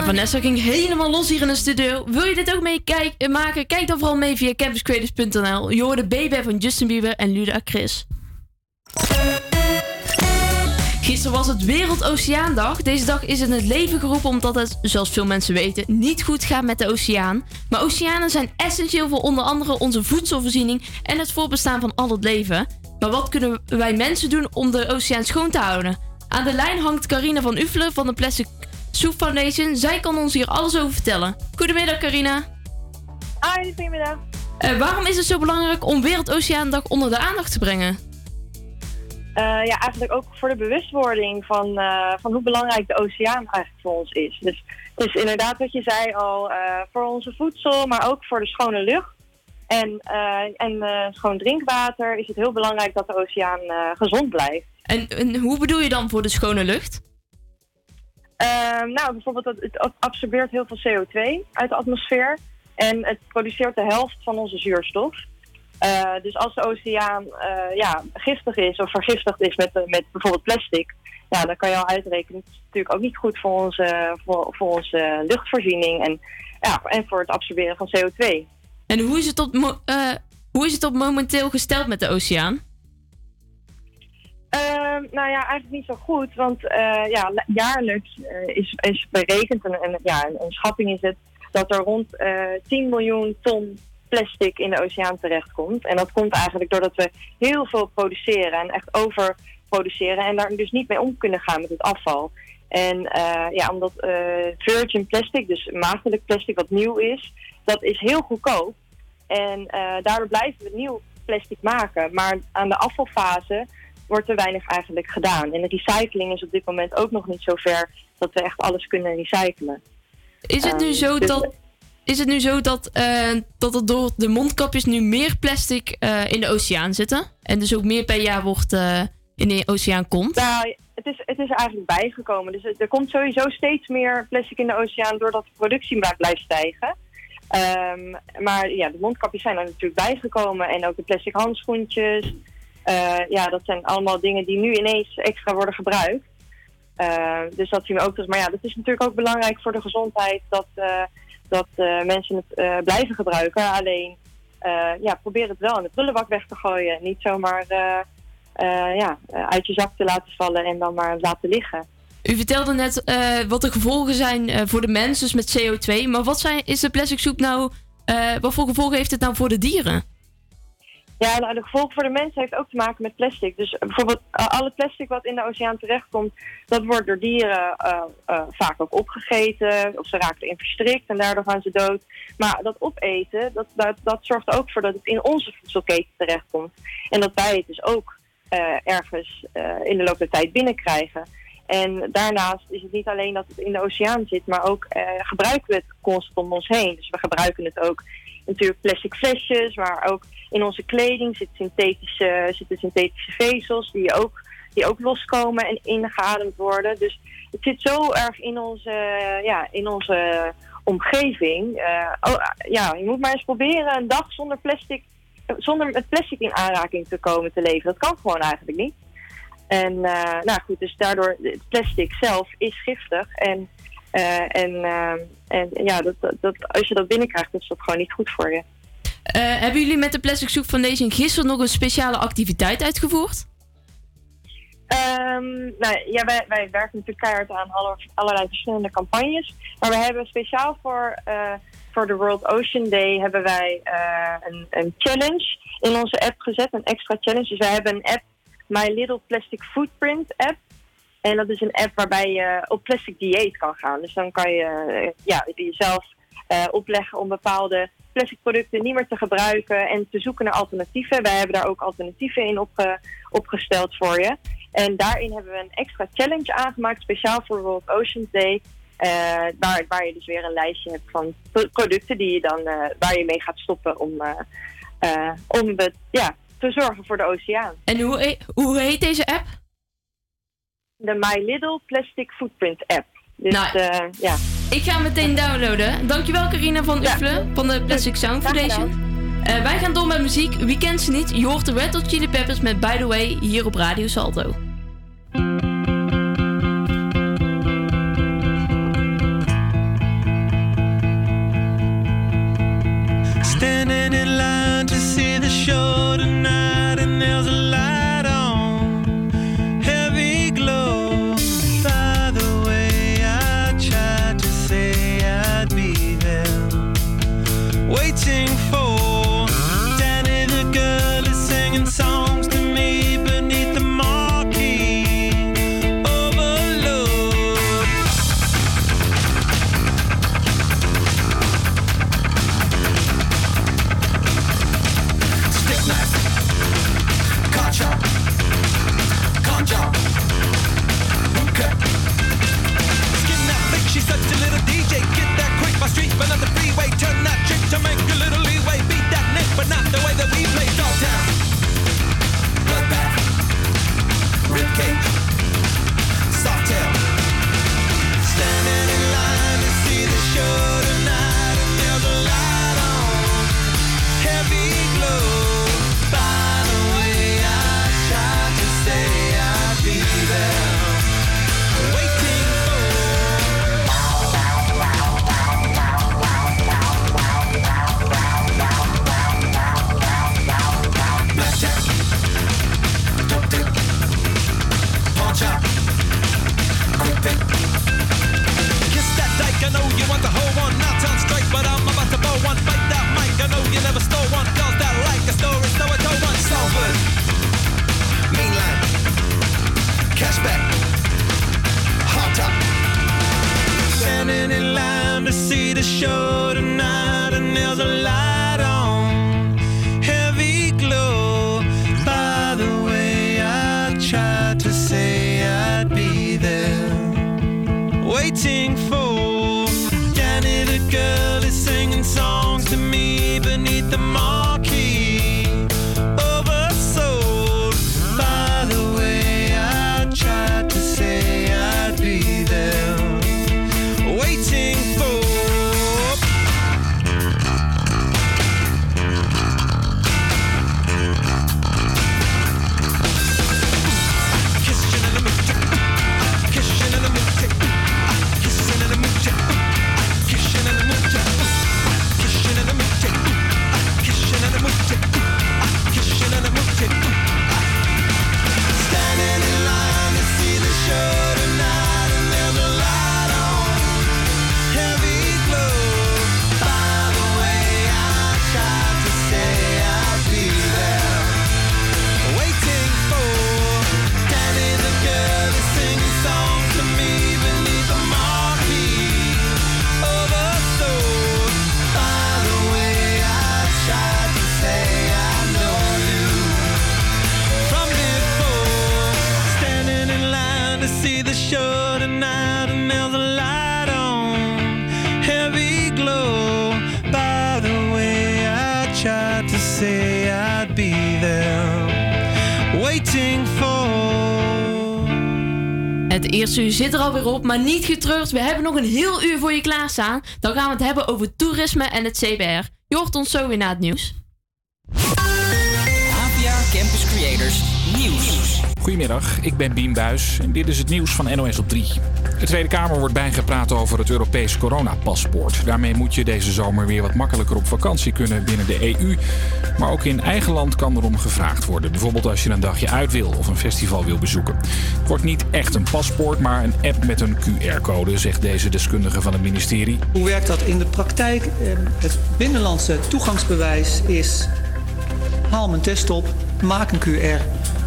Vanessa ging helemaal los hier in de studio. Wil je dit ook mee kijk- eh, maken? Kijk dan vooral mee via campuscreators.nl. Je hoorde Baby van Justin Bieber en Luda Chris. Gisteren was het Wereldoceaandag. Deze dag is in het leven geroepen omdat het, zoals veel mensen weten, niet goed gaat met de oceaan. Maar oceanen zijn essentieel voor onder andere onze voedselvoorziening en het voorbestaan van al het leven. Maar wat kunnen wij mensen doen om de oceaan schoon te houden? Aan de lijn hangt Carina van Uffelen van de Plastic Soup Foundation. Zij kan ons hier alles over vertellen. Goedemiddag Carina. Hoi, goedemiddag. Eh, waarom is het zo belangrijk om Wereldoceaandag onder de aandacht te brengen? Eh, ja, eigenlijk ook voor de bewustwording van, eh, van hoe belangrijk de oceaan eigenlijk voor ons is. Dus het is inderdaad wat je zei al, voor onze voedsel, maar ook voor de schone lucht. En, en schoon drinkwater is het heel belangrijk dat de oceaan gezond blijft. En, en hoe bedoel je dan voor de schone lucht? Ehm, nou, bijvoorbeeld het, het absorbeert heel veel CO2 uit de atmosfeer. En het produceert de helft van onze zuurstof. Eh, dus als de oceaan eh, ja, giftig is of vergiftigd is met, met bijvoorbeeld plastic, ja, dan kan je al uitrekenen. Het is natuurlijk ook niet goed voor onze, voor, voor onze luchtvoorziening en, ja, en voor het absorberen van CO2. En hoe is het eh, hoe is het op momenteel gesteld met de oceaan? Ehm, nou ja, eigenlijk niet zo goed, want eh, ja, jaarlijks eh, is, is berekend, en, en, ja, een, een schatting is het, dat er rond eh 10 miljoen ton plastic in de oceaan terechtkomt. En dat komt eigenlijk doordat we heel veel produceren en echt overproduceren en daar dus niet mee om kunnen gaan met het afval. En eh, ja, omdat eh, virgin plastic, dus maagdelijk plastic wat nieuw is, dat is heel goedkoop. En eh, daardoor blijven we nieuw plastic maken. Maar aan de afvalfase wordt er weinig eigenlijk gedaan. En de recycling is op dit moment ook nog niet zo ver dat we echt alles kunnen recyclen. Is het nu Ehm, zo dus- dat, is het nu zo dat, eh, dat er door de mondkapjes nu meer plastic eh, in de oceaan zitten? En dus ook meer per jaar wordt eh, in de oceaan komt? Nou, het is, het is eigenlijk bijgekomen. Dus er- komt sowieso steeds meer plastic in de oceaan doordat de productie maar blijft stijgen. Ehm, maar ja, de mondkapjes zijn er natuurlijk bijgekomen en ook de plastic handschoentjes. Eh, ja, dat zijn allemaal dingen die nu ineens extra worden gebruikt. Eh, dus dat zien we ook. terug. Maar ja, dat is natuurlijk ook belangrijk voor de gezondheid dat, eh, dat mensen het blijven gebruiken. Alleen, ja, probeer het wel in de prullenbak weg te gooien. Niet zomaar ja, uit je zak te laten vallen en dan maar laten liggen. U vertelde net wat de gevolgen zijn voor de mens, dus met CO2. Maar wat zijn, is de plastic soep nou... eh, wat voor gevolgen heeft het nou voor de dieren? Ja, nou, de gevolgen voor de mensen heeft ook te maken met plastic. Dus eh, bijvoorbeeld uh, alle plastic wat in de oceaan terechtkomt, dat wordt door dieren eh, eh, vaak ook opgegeten. Of ze raken erin verstrikt en daardoor gaan ze dood. Maar dat opeten, dat, dat, zorgt ook voor dat het in onze voedselketen terechtkomt. En dat wij het dus ook eh, ergens eh, in de loop der tijd binnenkrijgen. En daarnaast is het niet alleen dat het in de oceaan zit, maar ook eh, gebruiken we het constant om ons heen. Dus we gebruiken het ook natuurlijk plastic flesjes, maar ook in onze kleding zitten synthetische, zitten synthetische vezels die ook, die ook loskomen en ingeademd worden. Dus het zit zo erg in onze, ja, in onze omgeving. Eh, oh, ja, je moet maar eens proberen een dag zonder plastic, zonder met plastic in aanraking te komen te leven. Dat kan gewoon eigenlijk niet. En eh, nou goed, dus daardoor, het plastic zelf is giftig. En, eh, en, en ja, dat, dat, als je dat binnenkrijgt, is dat gewoon niet goed voor je. Eh, hebben jullie met de Plastic Soup Foundation gisteren nog een speciale activiteit uitgevoerd? Ehm, nou, ja, wij, wij werken natuurlijk keihard aan alle, allerlei verschillende campagnes. Maar we hebben speciaal voor, eh, voor de World Ocean Day hebben wij eh, een, een challenge in onze app gezet. Een extra challenge. Dus wij hebben een app, My Little Plastic Footprint app. En dat is een app waarbij je op plastic dieet kan gaan. Dus dan kan je eh, ja, jezelf eh, opleggen om bepaalde plastic producten niet meer te gebruiken en te zoeken naar alternatieven. Wij hebben daar ook alternatieven in opge- opgesteld voor je. En daarin hebben we een extra challenge aangemaakt, speciaal voor World Ocean Day. eh, waar, je dus weer een lijstje hebt van pro- producten die je dan, waar je mee gaat stoppen om, om het, ja, te zorgen voor de oceaan. En hoe, hoe heet deze app? De My Little Plastic Footprint app. Dus Nou, eh, ja. Ik ga hem meteen downloaden. Dankjewel Carina van Uffelen van de Plastic Sound Foundation. Eh, wij gaan door met muziek. Wie kent ze niet? Je hoort de Red Hot Chili Peppers met By The Way hier op Radio Salto. Standing in line to see the show tonight, and there's a alweer op, maar niet getreurd. We hebben nog een heel uur voor je klaarstaan. Dan gaan we het hebben over toerisme en het CBR. Je hoort ons zo weer na het nieuws. APA Campus Creators Nieuws. Goedemiddag, ik ben Bien Buis en dit is het nieuws van NOS op 3. De Tweede Kamer wordt bijgepraat over het Europees coronapaspoort. Daarmee moet je deze zomer weer wat makkelijker op vakantie kunnen binnen de EU. Maar ook in eigen land kan erom gevraagd worden. Bijvoorbeeld als je een dagje uit wil of een festival wil bezoeken. Het wordt niet echt een paspoort, maar een app met een QR-code, zegt deze deskundige van het ministerie. Hoe werkt dat in de praktijk? Eh, Het binnenlandse toegangsbewijs is... haal mijn test op, maak een QR...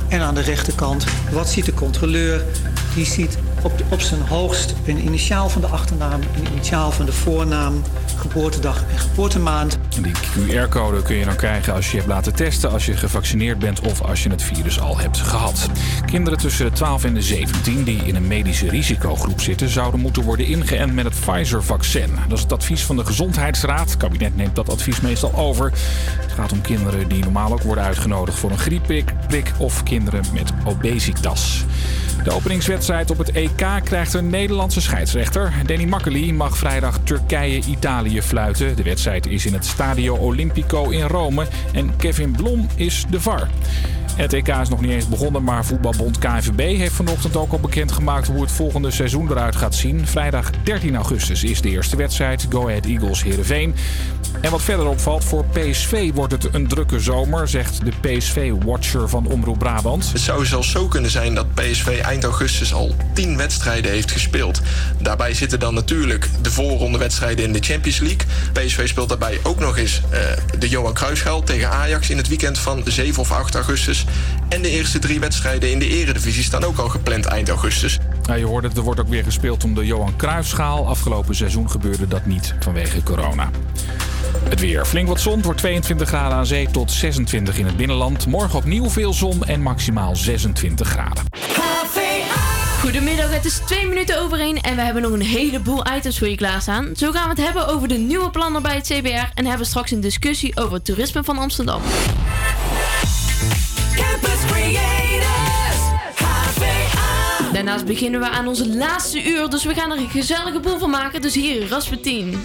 en aan de rechterkant, wat ziet de controleur? Die ziet op, zijn hoogst een initiaal van de achternaam... een initiaal van de voornaam, geboortedag en geboortemaand. Die QR-code kun je dan krijgen als je hebt laten testen, als je gevaccineerd bent of als je het virus al hebt gehad. Kinderen tussen de 12 en de 17 die in een medische risicogroep zitten, zouden moeten worden ingeënt met het Pfizer-vaccin. Dat is het advies van de Gezondheidsraad. Het kabinet neemt dat advies meestal over. Het gaat om kinderen die normaal ook worden uitgenodigd voor een griepprik prik of kinderen met obesitas. De openingswedstrijd op het EK krijgt een Nederlandse scheidsrechter. Danny Makkely mag vrijdag Turkije-Italië fluiten. De wedstrijd is in het Stadio Olimpico in Rome. En Kevin Blom is de VAR. Het EK is nog niet eens begonnen, maar voetbalbond KNVB heeft vanochtend ook al bekendgemaakt hoe het volgende seizoen eruit gaat zien. Vrijdag 13 augustus is de eerste wedstrijd. Go Ahead Eagles Heerenveen. En wat verder opvalt, voor PSV wordt het een drukke zomer, zegt de PSV-watcher van Omroep Brabant. Het zou zelfs zo kunnen zijn dat PSV eind augustus al 10 wedstrijden heeft gespeeld. Daarbij zitten dan natuurlijk de voorrondewedstrijden in de Champions League. PSV speelt daarbij ook nog eens eh, de Johan Cruijffschaal tegen Ajax in het weekend van 7 of 8 augustus. En de eerste drie wedstrijden in de eredivisie staan ook al gepland eind augustus. Nou, je hoort het, er wordt ook weer gespeeld om de Johan Cruijffschaal. Afgelopen seizoen gebeurde dat niet vanwege corona. Het weer. Flink wat zon. Wordt 22 graden aan zee tot 26 in het binnenland. Morgen opnieuw veel zon en maximaal 26 graden. Goedemiddag, het is twee minuten over één en we hebben nog een heleboel items voor je klaarstaan. Zo gaan we het hebben over de nieuwe plannen bij het CBR en hebben straks een discussie over het toerisme van Amsterdam. Daarnaast beginnen we aan onze laatste uur, dus we gaan er een gezellige boel van maken. Dus hier Rasputin.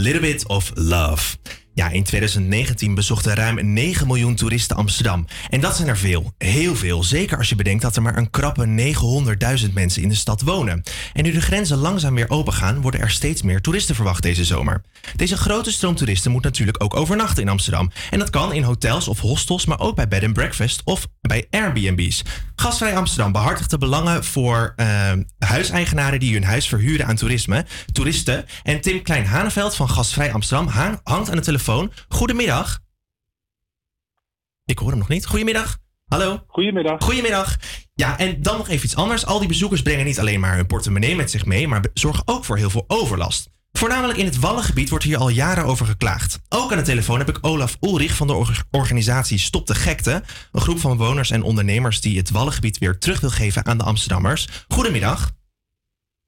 Little Bit of Love. Ja, in 2019 bezochten ruim 9 miljoen toeristen Amsterdam. En dat zijn er veel, heel veel. Zeker als je bedenkt dat er maar een krappe 900.000 mensen in de stad wonen. En nu de grenzen langzaam weer opengaan, worden er steeds meer toeristen verwacht deze zomer. Deze grote stroom toeristen moet natuurlijk ook overnachten in Amsterdam. En dat kan in hotels of hostels, maar ook bij bed and breakfast of bij Airbnb's. Gastvrij Amsterdam behartigt de belangen voor eh, huiseigenaren die hun huis verhuren aan toerisme, toeristen. En Tim Klein-Haneveld van Gastvrij Amsterdam hang- hangt aan de telefoon. Goedemiddag. Ik hoor hem nog niet. Goedemiddag. Hallo. Goedemiddag. Goedemiddag. Ja, en dan nog even iets anders. Al die bezoekers brengen niet alleen maar hun portemonnee met zich mee, maar zorgen ook voor heel veel overlast. Voornamelijk in het Wallengebied wordt hier al jaren over geklaagd. Ook aan de telefoon heb ik Olaf Ulrich van de or- organisatie Stop de Gekte. Een groep van bewoners en ondernemers die het Wallengebied weer terug wil geven aan de Amsterdammers. Goedemiddag.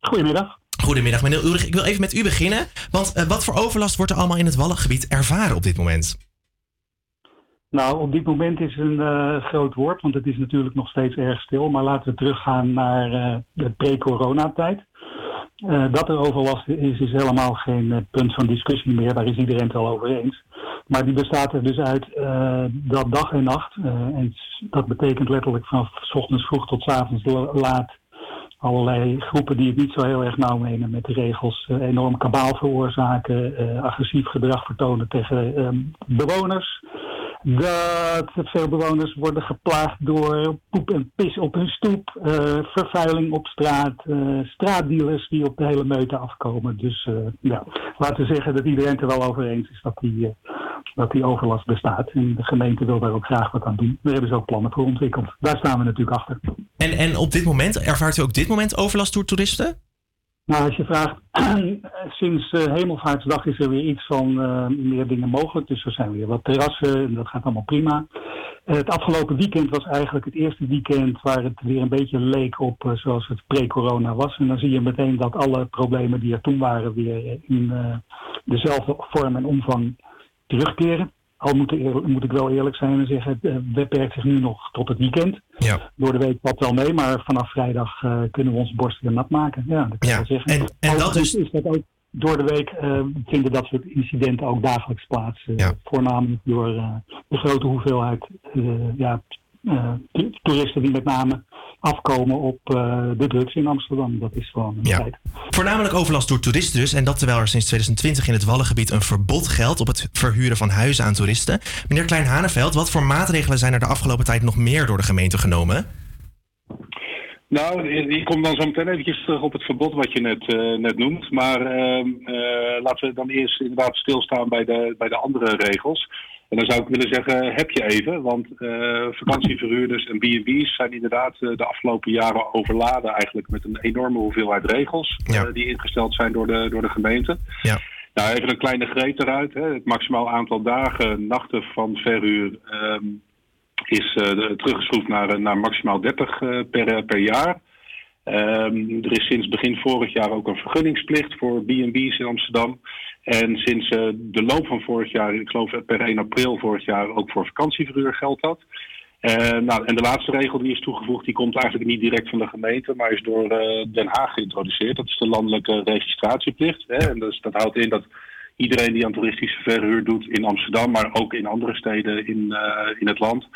Goedemiddag. Goedemiddag, meneer Ulrich. Ik wil even met u beginnen. Want eh, wat voor overlast wordt er allemaal in het Wallengebied ervaren op dit moment? Nou, op dit moment is een eh, groot woord, want het is natuurlijk nog steeds erg stil. Maar laten we teruggaan naar eh, de pre-coronatijd. Eh, dat er overlast is, is helemaal geen punt van discussie meer. Daar is iedereen het wel over eens. Maar die bestaat er dus uit dat dag en nacht. en dat betekent letterlijk van s ochtends vroeg tot s avonds la- laat allerlei groepen die het niet zo heel erg nauw menen met de regels eh, enorm kabaal veroorzaken, eh, agressief gedrag vertonen tegen eh, bewoners. Dat veel bewoners worden geplaagd door poep en pis op hun stoep, eh, vervuiling op straat, eh, straatdealers die op de hele meute afkomen. Dus eh, ja, laten we zeggen dat iedereen er wel over eens is dat die, dat die overlast bestaat. En de gemeente wil daar ook graag wat aan doen. Daar hebben ze ook plannen voor ontwikkeld. Daar staan we natuurlijk achter. En, en op dit moment, ervaart u ook dit moment overlast door toeristen? Nou, als je vraagt, sinds eh, Hemelvaartsdag is er weer iets van eh, meer dingen mogelijk. Dus er zijn weer wat terrassen en dat gaat allemaal prima. Eh, het afgelopen weekend was eigenlijk het eerste weekend waar het weer een beetje leek op zoals het pre-corona was. En dan zie je meteen dat alle problemen die er toen waren weer in dezelfde vorm en omvang terugkeren. Al moet, eer- moet ik wel eerlijk zijn en zeggen, het eh, beperkt zich nu nog tot het weekend. Ja. Door de week valt wel mee, maar vanaf vrijdag eh, kunnen we onze borst weer nat maken. Ja, dat kan wel zeggen. en, en dat is dat ook door de week eh, vinden dat soort incidenten ook dagelijks plaats. Voornamelijk door de grote hoeveelheid ja, to- toeristen die met name afkomen op eh, de drugs in Amsterdam. Dat is gewoon een Ja. feit. Voornamelijk overlast door toeristen dus. En dat terwijl er sinds 2020 in het Wallengebied een verbod geldt op het verhuren van huizen aan toeristen. Meneer Klein-Haneveld, wat voor maatregelen zijn er de afgelopen tijd nog meer door de gemeente genomen? Nou, ik kom dan zo meteen eventjes terug op het verbod wat je net, eh, net noemt. Maar ehm, eh, laten we dan eerst inderdaad stilstaan bij de, bij de andere regels. En dan zou ik willen zeggen, heb je even. Want eh, vakantieverhuurders en B&B's zijn inderdaad eh, de afgelopen jaren overladen eigenlijk met een enorme hoeveelheid regels eh, die ingesteld zijn door de, door de gemeente. Ja. Nou, even een kleine greet eruit. Hè. Het maximaal aantal dagen, nachten van verhuur ehm, is teruggeschroefd naar, naar maximaal 30 eh, per, per jaar. Ehm, er is sinds begin vorig jaar ook een vergunningsplicht voor B&B's in Amsterdam. En sinds eh, de loop van vorig jaar, ik geloof per 1 april vorig jaar, ook voor vakantieverhuur geldt dat. Eh, nou, en de laatste regel die is toegevoegd, die komt eigenlijk niet direct van de gemeente, maar is door eh, Den Haag geïntroduceerd. Dat is de landelijke registratieplicht. Hè? En dus, dat houdt in dat iedereen die aan toeristische verhuur doet in Amsterdam, maar ook in andere steden in, in het land,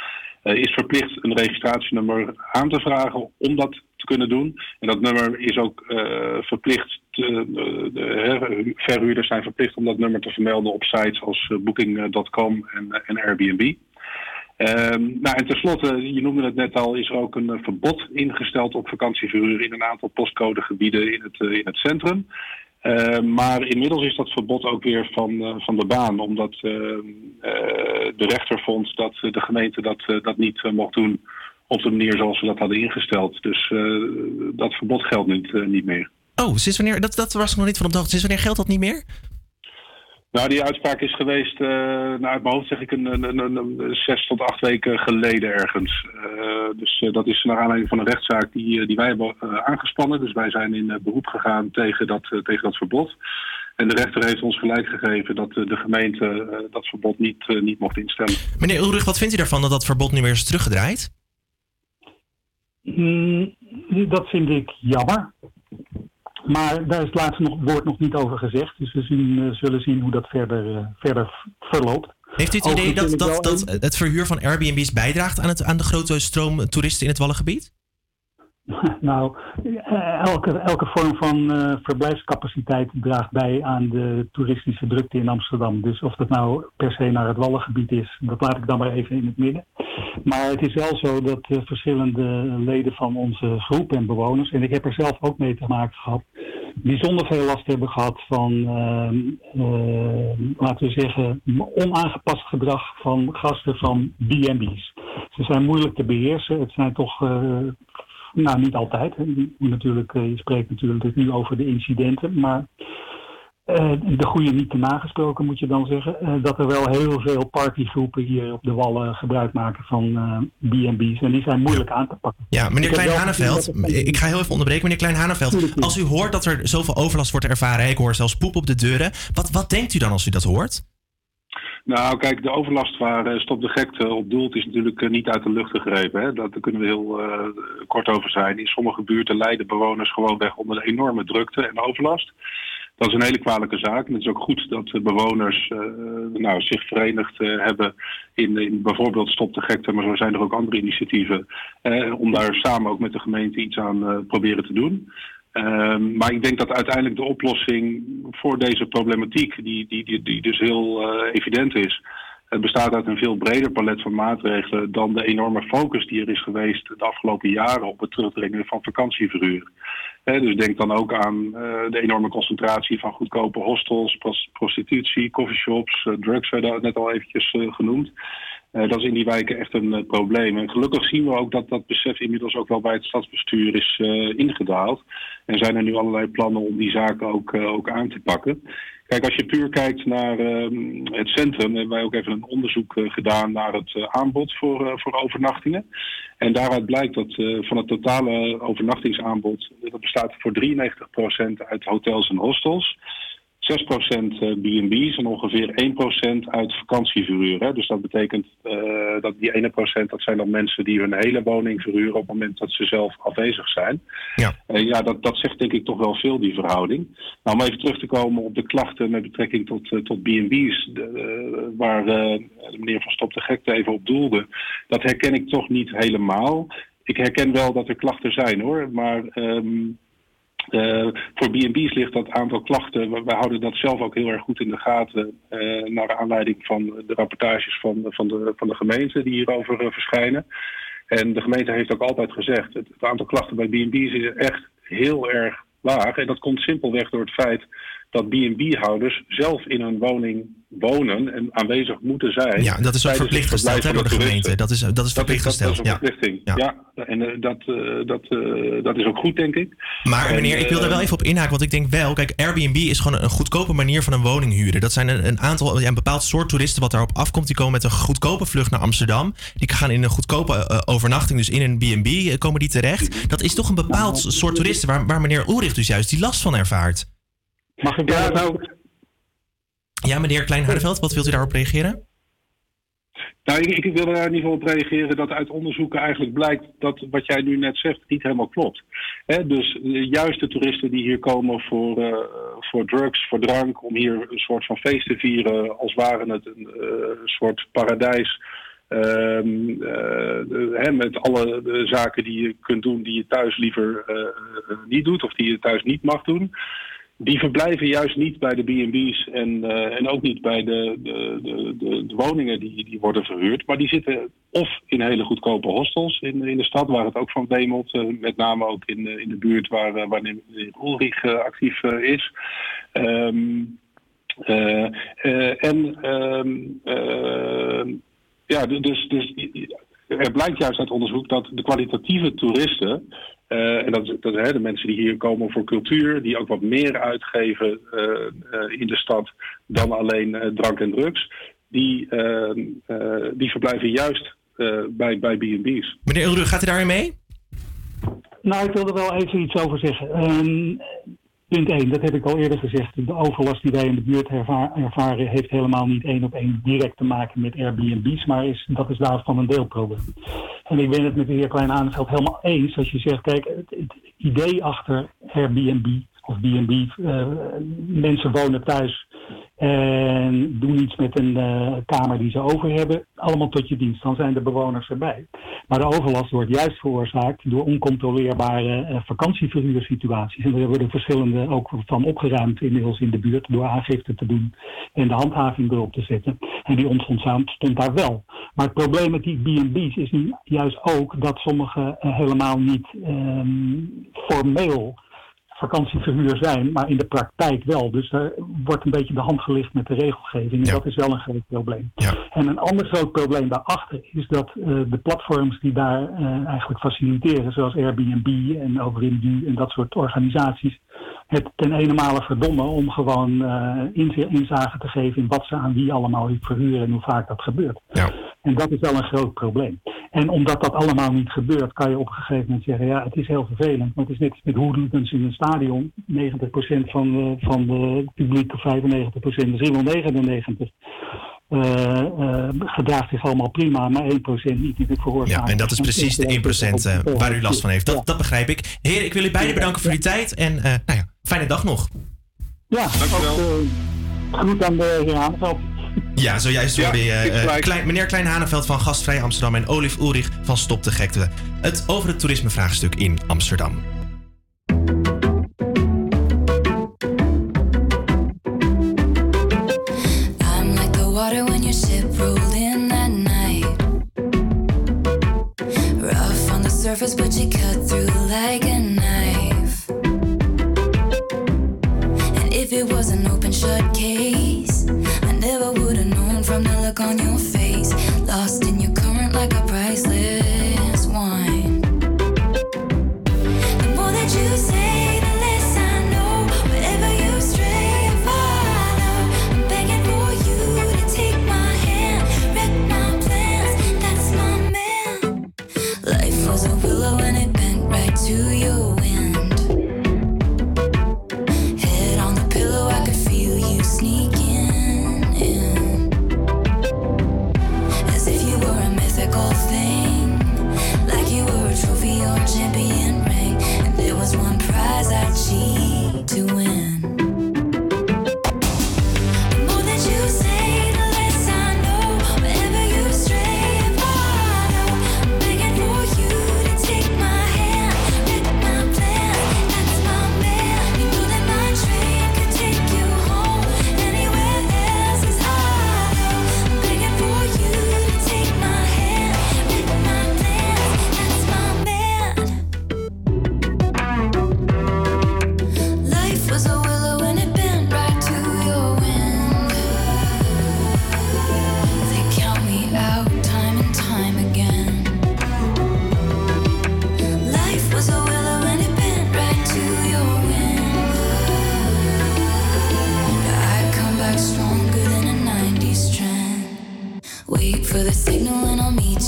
is verplicht een registratienummer aan te vragen om dat te kunnen doen. En dat nummer is ook verplicht, de hè, verhuurders zijn verplicht om dat nummer te vermelden op sites als eh, Booking.com en, eh, en Airbnb. Ehm, nou, en tenslotte, je noemde het net al, is er ook een eh, verbod ingesteld op vakantieverhuur in een aantal postcodegebieden in het, in het centrum. Eh, maar inmiddels is dat verbod ook weer van, van de baan, omdat eh, eh, de rechter vond dat de gemeente dat, dat niet mocht doen op de manier zoals we dat hadden ingesteld. Dus dat verbod geldt niet, niet meer. Oh, sinds wanneer? Dat, dat was ik nog niet van op de hoogte. Sinds wanneer geldt dat niet meer? Nou, die uitspraak is geweest, eh nou, uit mijn hoofd zeg ik, een, een, een, een zes tot acht weken geleden ergens. Eh, dus eh, dat is naar aanleiding van een rechtszaak die, die wij hebben eh, aangespannen. Dus wij zijn in eh, beroep gegaan tegen dat, eh, tegen dat verbod. En de rechter heeft ons gelijk gegeven dat eh, de gemeente dat verbod niet, niet mocht instellen. Meneer Ulrich, wat vindt u daarvan dat dat verbod nu weer is teruggedraaid? Mm, dat vind ik jammer. Maar daar is het laatste nog, woord nog niet over gezegd. Dus we zien, eh, zullen zien hoe dat verder, eh, verder verloopt. Heeft u het idee dat, dat, dat het verhuur van Airbnb's bijdraagt aan, het, aan de grote stroom toeristen in het Wallengebied? Nou, eh, elke, elke vorm van eh, verblijfscapaciteit draagt bij aan de toeristische drukte in Amsterdam. Dus of dat nou per se naar het Wallengebied is, dat laat ik dan maar even in het midden. Maar het is wel zo dat eh, verschillende leden van onze groep en bewoners, en ik heb er zelf ook mee te maken gehad, bijzonder veel last hebben gehad van, ehm, eh, laten we zeggen, onaangepast gedrag van gasten van B&B's. Ze zijn moeilijk te beheersen. Het zijn toch nou, niet altijd. Hè. Je, natuurlijk, eh, je spreekt natuurlijk nu over de incidenten, maar eh, de goede niet te nagesproken moet je dan zeggen. eh, dat er wel heel veel partygroepen hier op de Wallen gebruik maken van eh, B&B's. En die zijn moeilijk aan te pakken. Ja, meneer Ik heb Klein wel gezien Haneveld, dat het- ik ga heel even onderbreken. Meneer Klein Haneveld, als u hoort dat er zoveel overlast wordt ervaren, ik hoor zelfs poep op de deuren. Wat, wat denkt u dan als u dat hoort? Nou, kijk, de overlast waar eh, Stop de Gekte op doelt is natuurlijk eh, niet uit de lucht gegrepen. Hè? Daar kunnen we heel eh, kort over zijn. In sommige buurten lijden bewoners gewoon weg onder de enorme drukte en overlast. Dat is een hele kwalijke zaak. En het is ook goed dat bewoners nou, zich verenigd hebben in, in bijvoorbeeld Stop de Gekte, maar zo zijn er ook andere initiatieven. om daar samen ook met de gemeente iets aan proberen te doen. Ehm, maar ik denk dat uiteindelijk de oplossing voor deze problematiek, die, die, die, die dus heel eh, evident is, het bestaat uit een veel breder palet van maatregelen dan de enorme focus die er is geweest de afgelopen jaren op het terugdringen van vakantieverhuur. Dus denk dan ook aan eh, de enorme concentratie van goedkope hostels, pros- prostitutie, coffeeshops, eh, drugs werden net al eventjes genoemd. Eh, dat is in die wijken echt een eh, probleem. En gelukkig zien we ook dat dat besef inmiddels ook wel bij het stadsbestuur is eh, ingedaald. En zijn er nu allerlei plannen om die zaken ook, ook aan te pakken. Kijk, als je puur kijkt naar ehm, het centrum, hebben wij ook even een onderzoek gedaan naar het aanbod voor, voor overnachtingen. En daaruit blijkt dat van het totale overnachtingsaanbod, dat bestaat voor 93% uit hotels en hostels. 6% B&B's en ongeveer 1% uit vakantieverhuur. Dus dat betekent eh, dat die ene procent, dat zijn dan mensen die hun hele woning verhuren op het moment dat ze zelf afwezig zijn. Ja, ja dat, dat zegt denk ik toch wel veel, die verhouding. Nou, om even terug te komen op de klachten met betrekking tot, eh, tot B&B's, eh, waar eh, de meneer Van Stop de Gekte even op doelde, dat herken ik toch niet helemaal. Ik herken wel dat er klachten zijn hoor, maar ehm, eh, voor B&B's ligt dat aantal klachten, we, houden dat zelf ook heel erg goed in de gaten, eh, naar aanleiding van de rapportages van, van, de, van de gemeente die hierover eh, verschijnen. En de gemeente heeft ook altijd gezegd, het, het aantal klachten bij B&B's is echt heel erg laag. En dat komt simpelweg door het feit dat B&B-houders zelf in hun woning wonen en aanwezig moeten zijn. Ja, dat is ook tijdens verplicht gesteld door de gemeente. Dat is, dat is verplicht dat, gesteld. Dat is een ja. verplichting. Ja, en eh, dat, eh, dat, eh, dat is ook goed, denk ik. Maar En, meneer, ik wil daar wel even op inhaken, want ik denk wel, kijk, Airbnb is gewoon een goedkope manier van een woning huren. Dat zijn een, een aantal, ja, een bepaald soort toeristen wat daarop afkomt. Die komen met een goedkope vlucht naar Amsterdam. Die gaan in een goedkope overnachting, dus in een B&B komen die terecht. Dat is toch een bepaald soort toeristen waar, waar meneer Ulrich dus juist die last van ervaart. Mag ik daar nou... Ja, meneer Klein Hardeveld, wat wilt u daarop reageren? Nou, ik, ik wil er in ieder geval op reageren dat uit onderzoeken eigenlijk blijkt dat wat jij nu net zegt niet helemaal klopt. Hè, dus juist de toeristen die hier komen voor, eh, voor drugs, voor drank, om hier een soort van feest te vieren, als ware het een eh, soort paradijs. ehm, eh, met alle de zaken die je kunt doen die je thuis liever niet doet of die je thuis niet mag doen. Die verblijven juist niet bij de B&B's en, eh, en ook niet bij de, de, de, de, woningen die, die worden verhuurd. Maar die zitten of in hele goedkope hostels in, in de stad, waar het ook van wemelt. eh, met name ook in, eh, in de buurt waar, waar Ulrich actief is. Ehm, eh, eh, en ehm, eh, ja, du- dus, dus er blijkt juist uit onderzoek dat de kwalitatieve toeristen, eh, en dat, is- dat hè, de mensen die hier komen voor cultuur, die ook wat meer uitgeven eh, eh, in de stad dan alleen eh, drank en drugs, die, eh, eh, die verblijven juist eh, bij, bij B&B's. Meneer Ulrich, gaat u daarin mee? Nou, ik wil er wel even iets over zeggen. Ehm, punt 1, dat heb ik al eerder gezegd. De overlast die wij in de buurt erva- ervaren heeft helemaal niet één op één direct te maken met Airbnb's, maar is, dat is daarvan een deelprobleem. En ik ben het met de heer Klein Aanveld helemaal eens als je zegt, kijk, het, het idee achter Airbnb of B&B. eh, mensen wonen thuis en doen iets met een eh, kamer die ze over hebben. Allemaal tot je dienst. Dan zijn de bewoners erbij. Maar de overlast wordt juist veroorzaakt door oncontroleerbare eh, vakantieverhuursituaties. En daar er verschillende ook van opgeruimd inmiddels in de buurt door aangifte te doen en de handhaving erop te zetten. En die ontstond stond daar wel. Maar het probleem met die B&B's is nu juist ook dat sommige helemaal niet ehm, formeel vakantieverhuur zijn, maar in de praktijk wel. Dus daar wordt een beetje de hand gelicht met de regelgeving. En dat is wel een groot probleem. En een ander groot probleem daarachter is dat eh, de platforms die daar eh, eigenlijk faciliteren, zoals Airbnb en Overindu en dat soort organisaties, het ten ene male verdommen om gewoon inzi- inzage te geven in wat ze aan wie allemaal verhuren en hoe vaak dat gebeurt. En dat is wel een groot probleem. En omdat dat allemaal niet gebeurt, kan je op een gegeven moment zeggen, ja, het is heel vervelend, maar het is net als met hooligans in een stadion. 90% van de, van de publiek, of 95%, misschien wel 99%, eh, eh, gedraagt zich allemaal prima, maar 1% niet. Die veroorzaakt. Ja, en dat is precies de 1% eh, waar u last van heeft. Dat, dat begrijp ik. Heren, ik wil u beiden bedanken voor uw tijd en eh, nou ja, fijne dag nog. Ja, ook, eh, goed aan de heer. Ja, zojuist hoorde je ik eh, gelijk. klein, meneer Klein Haneveld van Gastvrij Amsterdam en Olif Ulrich van Stop de Gekte. Het over het toerismevraagstuk in Amsterdam. I'm like the water when your ship rolled in that night. Rough on the surface, but you cut through like a knife. And if it was an open shut case,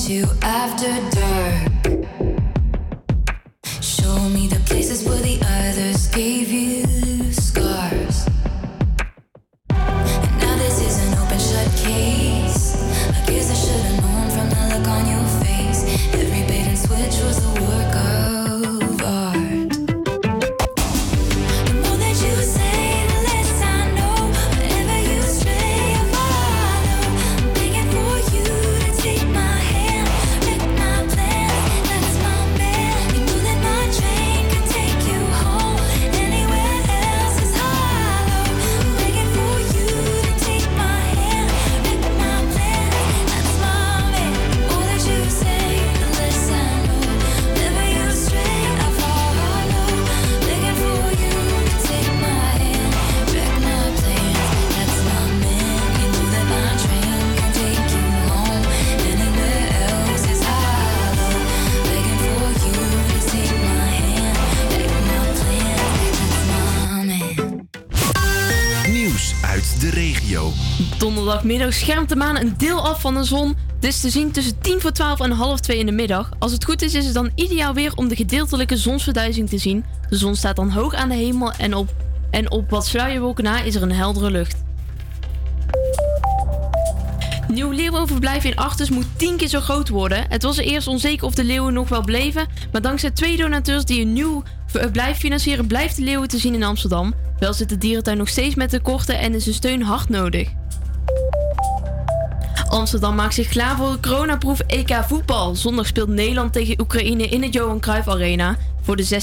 and Donderdagmiddag schermt de maan een deel af van de zon. Is te zien tussen 10 voor 12 en half 2 in de middag. Als het goed is, is het dan ideaal weer om de gedeeltelijke zonsverduizing te zien. De zon staat dan hoog aan de hemel en op, en op wat sluierwolken na is er een heldere lucht. Nieuw leeuwenoverblijf in Achters moet tien keer zo groot worden. Het was er eerst onzeker of de leeuwen nog wel bleven. Maar dankzij twee donateurs die een nieuw verblijf financieren, blijft de leeuwen te zien in Amsterdam. Wel zit de dierentuin nog steeds met tekorten en is hun steun hard nodig. Amsterdam maakt zich klaar voor het coronaproef EK voetbal. Zondag speelt Nederland tegen Oekraïne in het Johan Cruijff Arena. Voor de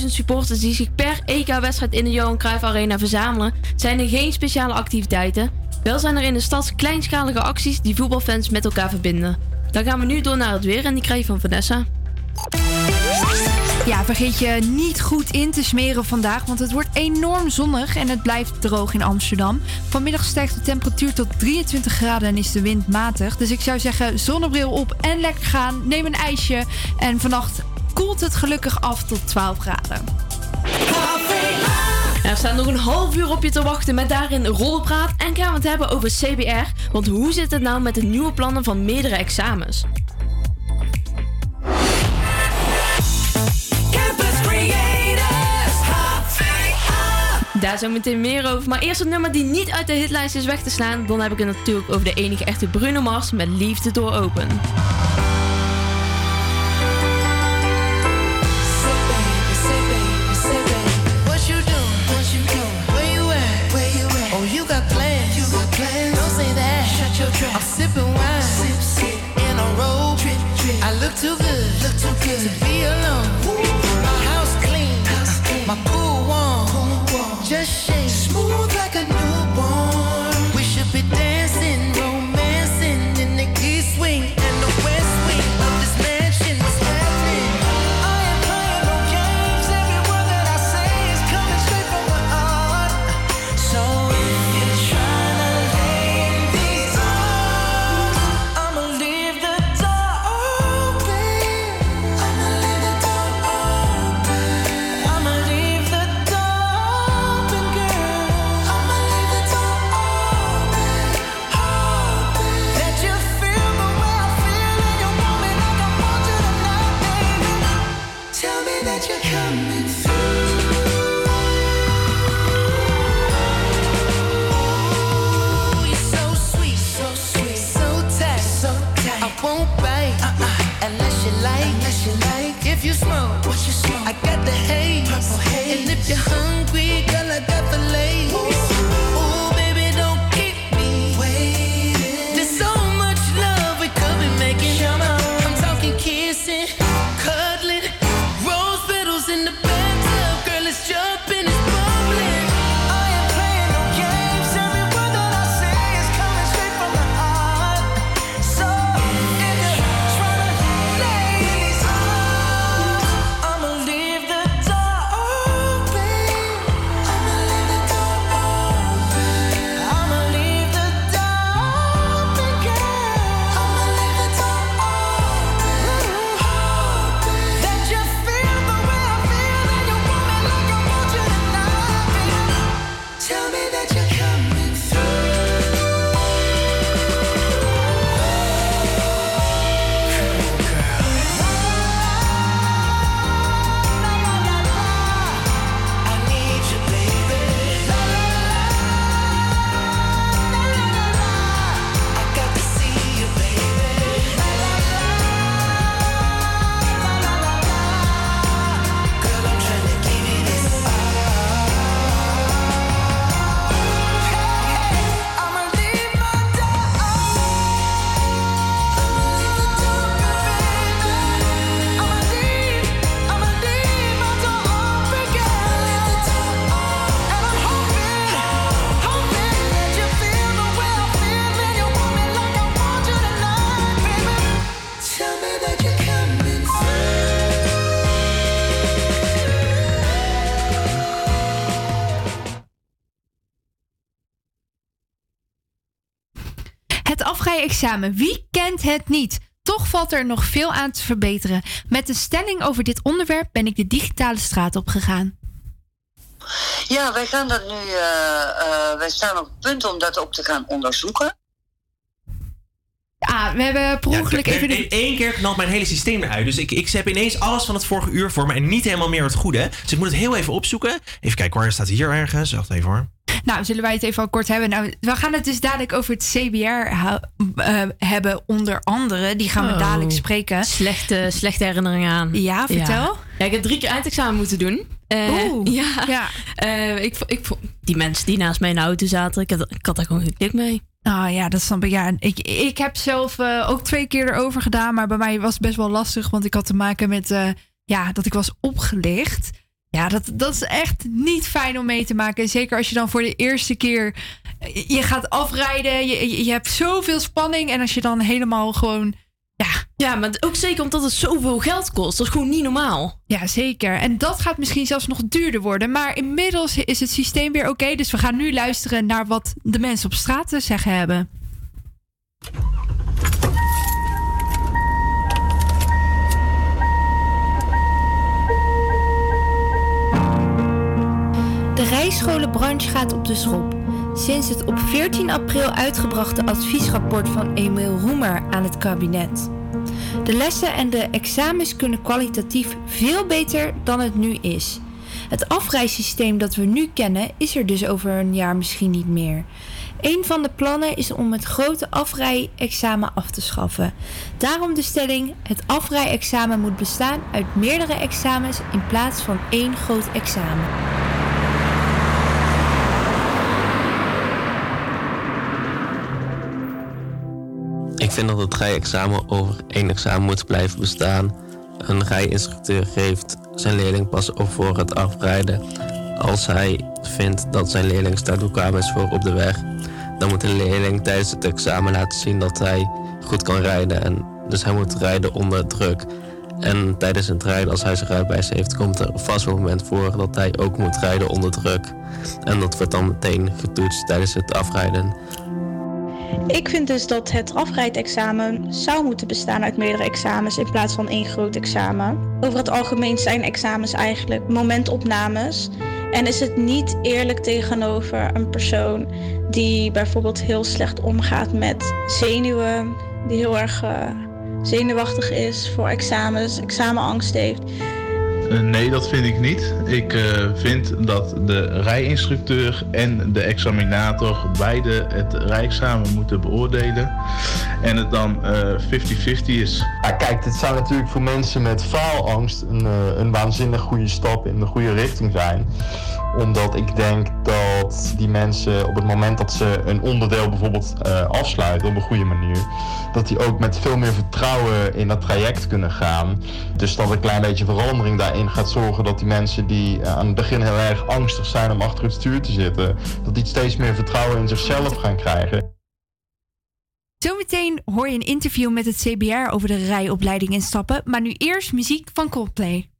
16.000 supporters die zich per EK-wedstrijd in de Johan Cruijff Arena verzamelen, zijn er geen speciale activiteiten. Wel zijn er in de stad kleinschalige acties die voetbalfans met elkaar verbinden. Dan gaan we nu door naar het weer en die krijg je van Vanessa. Ja, vergeet je niet goed in te smeren vandaag, want het wordt enorm zonnig en het blijft droog in Amsterdam. Vanmiddag stijgt de temperatuur tot 23 graden en is de wind matig. Dus ik zou zeggen, zonnebril op en lekker gaan. Neem een ijsje en vannacht koelt het gelukkig af tot 12 graden. Er staat nog een half uur op je te wachten met daarin Rollenpraat en gaan we het hebben over CBR. Want hoe zit het nou met de nieuwe plannen van meerdere examens? Daar zo meteen meer over. Maar eerst het nummer die niet uit de hitlijst is weg te slaan. Dan heb ik het natuurlijk over de enige echte Bruno Mars met Liefde door Open. I'm sipping wine. Sip, sip. In a robe. Drip. I look too good. Look too good to be alone. My house clean. House clean. My pool warm. Just shake. Smooth like Afrijexamen, wie kent het niet? Toch valt er nog veel aan te verbeteren. Met een stelling over dit onderwerp ben ik de digitale straat opgegaan. Ja, wij gaan dat nu. eh, eh, wij staan op het punt om dat op te gaan onderzoeken. Ah, we hebben per ongeluk Ja, even in de... één keer knalt mijn hele systeem eruit. Dus ik, ik heb ineens alles van het vorige uur voor me en niet helemaal meer het goede. Dus ik moet het heel even opzoeken. Even kijken het staat hier ergens. Wacht even hoor. Nou, zullen wij het even al kort hebben? Nou, we gaan het dus dadelijk over het CBR eh, hebben, onder andere. Die gaan we Oh. dadelijk spreken. Slechte, slechte herinneringen aan. Ja, vertel. Ja. Ja, ik heb drie keer eindexamen moeten doen. Eh, Oeh, ja. ja. Eh, ik, ik, die mensen die naast mij in de auto zaten, ik had, ik had daar gewoon geen klik mee. Ah ja, dat snap ik. Ja, ik, ik heb zelf eh, ook twee keer erover gedaan, maar bij mij was het best wel lastig, want ik had te maken met eh, ja, dat ik was opgelicht. Ja, dat, dat is echt niet fijn om mee te maken. Zeker als je dan voor de eerste keer je gaat afrijden, je, je, je hebt zoveel spanning en als je dan helemaal gewoon ja. Ja, maar ook zeker omdat het zoveel geld kost. Dat is gewoon niet normaal. Ja, zeker. En dat gaat misschien zelfs nog duurder worden. Maar inmiddels is het systeem weer oké. dus we gaan nu luisteren naar wat de mensen op straat te zeggen hebben. De rijscholenbranche gaat op de schop. Sinds het op 14 april uitgebrachte adviesrapport van Emiel Roemer aan het kabinet. De lessen en de examens kunnen kwalitatief veel beter dan het nu is. Het afrijsysteem dat we nu kennen is er dus over een jaar misschien niet meer. Een van de plannen is om het grote afrijexamen af te schaffen. Daarom de stelling: het afrijexamen moet bestaan uit meerdere examens in plaats van één groot examen. Ik vind dat het rijexamen over één examen moet blijven bestaan. Een rijinstructeur geeft zijn leerling pas op voor het afrijden als hij vindt dat zijn leerling startbekwaam is voor op de weg. Dan moet de leerling tijdens het examen laten zien dat hij goed kan rijden. En dus hij moet rijden onder druk. En tijdens het rijden, als hij zijn rijbewijs heeft, komt er vast een moment voor dat hij ook moet rijden onder druk. En dat wordt dan meteen getoetst tijdens het afrijden. Ik vind dus dat het afrijdexamen zou moeten bestaan uit meerdere examens in plaats van één groot examen. Over het algemeen zijn examens eigenlijk momentopnames. En is het niet eerlijk tegenover een persoon die bijvoorbeeld heel slecht omgaat met zenuwen, die heel erg eh, zenuwachtig is voor examens, examenangst heeft. Eh, Nee, dat vind ik niet. Ik eh, vind dat de rijinstructeur en de examinator beide het rijexamen moeten beoordelen. En het dan eh, 50-50 is. Ja, kijk, dit zou natuurlijk voor mensen met faalangst een, eh, een waanzinnig goede stap in de goede richting zijn. Omdat ik denk dat die mensen op het moment dat ze een onderdeel bijvoorbeeld eh, afsluiten op een goede manier, dat die ook met veel meer vertrouwen in dat traject kunnen gaan. Dus dat een klein beetje verandering daarin gaat zorgen dat die mensen die eh, aan het begin heel erg angstig zijn om achter het stuur te zitten, dat die steeds meer vertrouwen in zichzelf gaan krijgen. Zometeen hoor je een interview met het CBR over de rijopleiding instappen. Maar nu eerst muziek van Coldplay.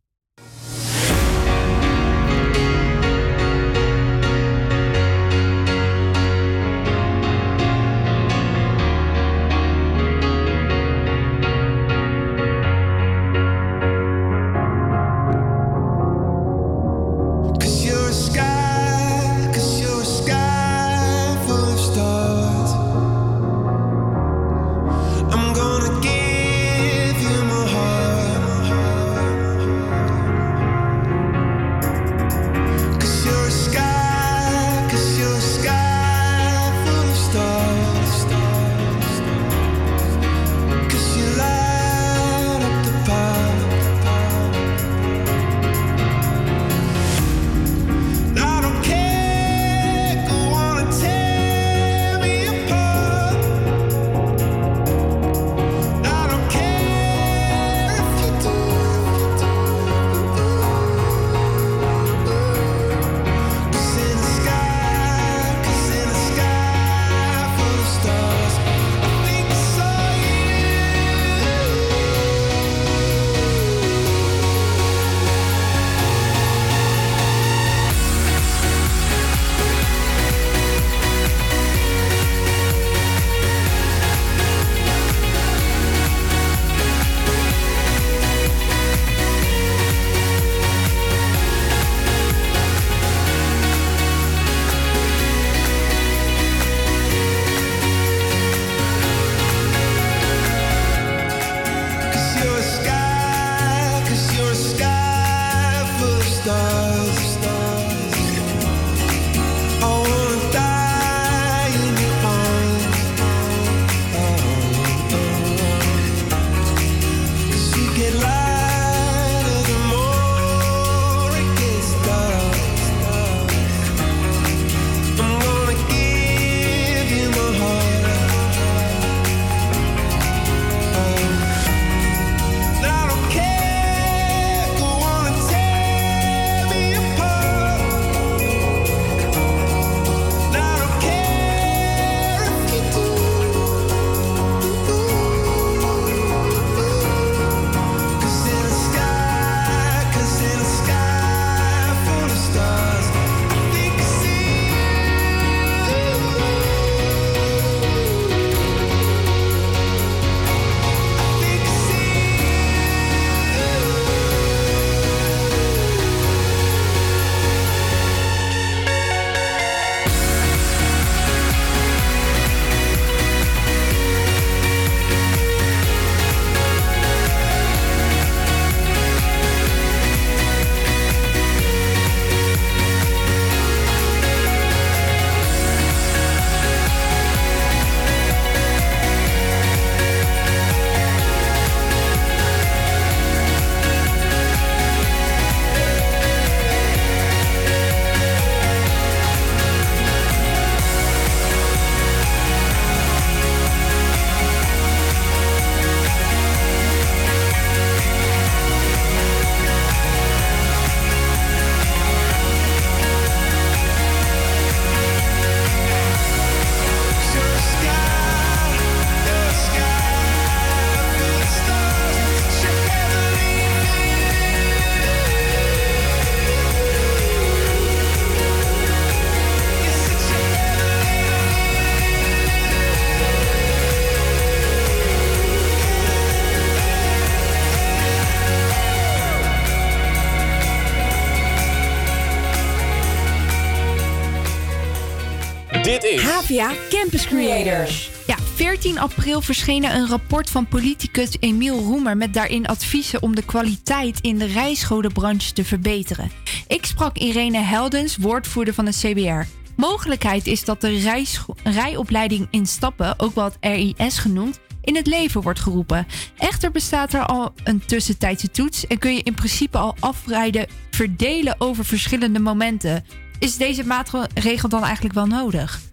Havia Campus Creators. Ja, 14 april verscheen er een rapport van politicus Emiel Roemer met daarin adviezen om de kwaliteit in de rijscholenbranche te verbeteren. Ik sprak Irene Heldens, woordvoerder van de CBR. Mogelijkheid is dat de rijopleiding in stappen, ook wel het RIS genoemd, in het leven wordt geroepen. Echter bestaat er al een tussentijdse toets en kun je in principe al afrijden verdelen over verschillende momenten. Is deze maatregel dan eigenlijk wel nodig?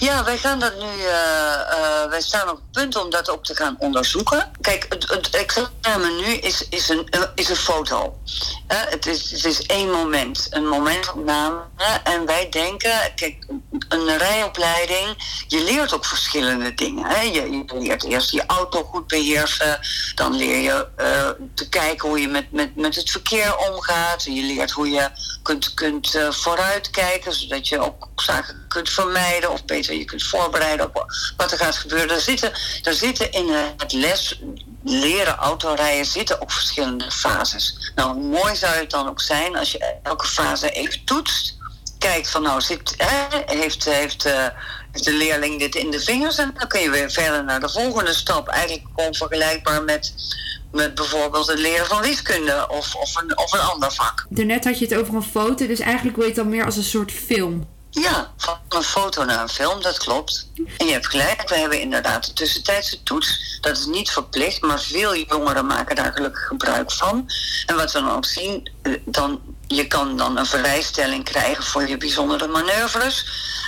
Ja, wij gaan dat nu. eh, eh, wij staan op het punt om dat ook te gaan onderzoeken. Kijk, het, het examen nu is, is, een, eh, is een foto. Het, is, het is één moment, een momentopname. En wij denken, kijk, een rijopleiding, je leert ook verschillende dingen. Hè? Je, je leert eerst je auto goed beheersen. Dan leer je te kijken hoe je met, met, met het verkeer omgaat. Je leert hoe je kunt, kunt vooruitkijken, zodat je ook zaken kunt vermijden of beter je kunt voorbereiden op wat er gaat gebeuren. Er zitten, er zitten in het les leren autorijden zitten ook verschillende fases. Nou, mooi zou het dan ook zijn als je elke fase even toetst. Kijkt van nou, zit, hè, heeft, heeft, eh, heeft de leerling dit in de vingers? En dan kun je weer verder naar de volgende stap. Eigenlijk gewoon vergelijkbaar met, met bijvoorbeeld het leren van wiskunde of, of, een, of een ander vak. Daarnet had je het over een foto, dus eigenlijk wil je het dan meer als een soort film. Ja, van een foto naar een film, dat klopt. En je hebt gelijk, we hebben inderdaad de tussentijdse toets. Dat is niet verplicht, maar veel jongeren maken daar gelukkig gebruik van. En wat we dan ook zien, eh, dan, je kan dan een vrijstelling krijgen voor je bijzondere manoeuvres.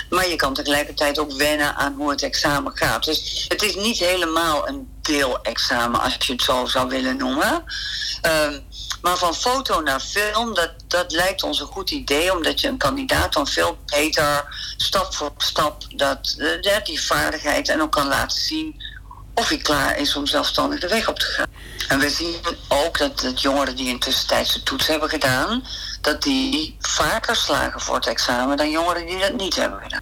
Maar je kan tegelijkertijd ook wennen aan hoe het examen gaat. Dus het is niet helemaal een deelexamen, als je het zo zou willen noemen. Ehm, maar van foto naar film, dat, dat lijkt ons een goed idee, omdat je een kandidaat dan veel beter stap voor stap dat, eh, die vaardigheid en ook kan laten zien of hij klaar is om zelfstandig de weg op te gaan. En we zien ook dat de jongeren die een tussentijdse toets hebben gedaan, dat die vaker slagen voor het examen dan jongeren die dat niet hebben gedaan.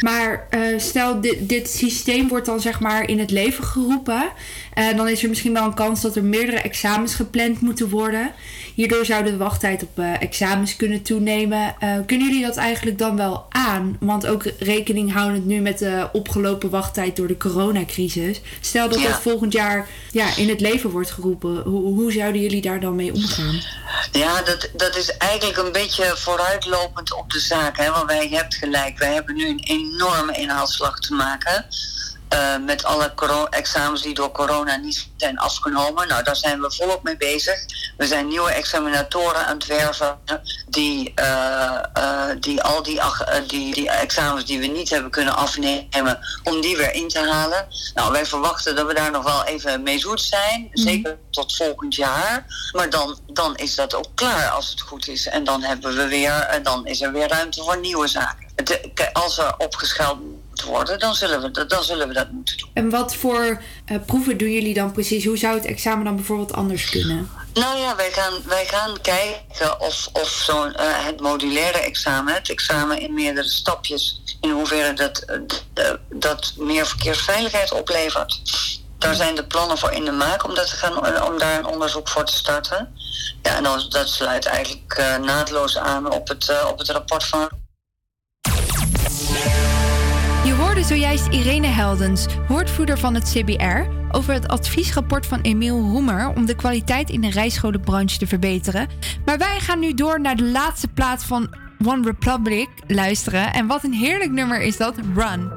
Maar eh, stel, dit, dit systeem wordt dan zeg maar in het leven geroepen. En dan is er misschien wel een kans dat er meerdere examens gepland moeten worden. Hierdoor zou de wachttijd op eh, examens kunnen toenemen. Eh, kunnen jullie dat eigenlijk dan wel aan? Want ook rekening houdend nu met de opgelopen wachttijd door de coronacrisis. Stel dat Ja. dat volgend jaar ja, in het leven wordt geroepen. Hoe, hoe zouden jullie daar dan mee omgaan? Ja, dat, dat is eigenlijk een beetje vooruitlopend op de zaak. Hè? Want wij hebt gelijk, wij hebben nu een enorme inhaalslag te maken. Eh, met alle examens die door corona niet zijn afgenomen. Nou, daar zijn we volop mee bezig. We zijn nieuwe examinatoren aan het werven die, eh, eh, die al die, die, die examens die we niet hebben kunnen afnemen, om die weer in te halen. Nou, wij verwachten dat we daar nog wel even mee zoet zijn. Zeker tot volgend jaar. Maar dan, dan is dat ook klaar als het goed is. En dan hebben we weer, dan is er weer ruimte voor nieuwe zaken. Het- als er opgeschaald worden, dan zullen we, dat- dan zullen we dat moeten doen. En wat voor eh, proeven doen jullie dan precies? Hoe zou het examen dan bijvoorbeeld anders kunnen? Nou ja, wij gaan, wij gaan kijken of, of zo'n, eh, het modulaire examen, het examen in meerdere stapjes, in hoeverre dat, eh, dat meer verkeersveiligheid oplevert. Daar zijn de plannen voor in de maak om, dat te gaan, om daar een onderzoek voor te starten. Ja, en dan, dat sluit eigenlijk naadloos aan op het, op het rapport van Je hoorde zojuist Irene Heldens, woordvoerder van het CBR, over het adviesrapport van Emiel Roemer om de kwaliteit in de rijscholenbranche te verbeteren. Maar wij gaan nu door naar de laatste plaat van One Republic luisteren. En wat een heerlijk nummer is dat, Run.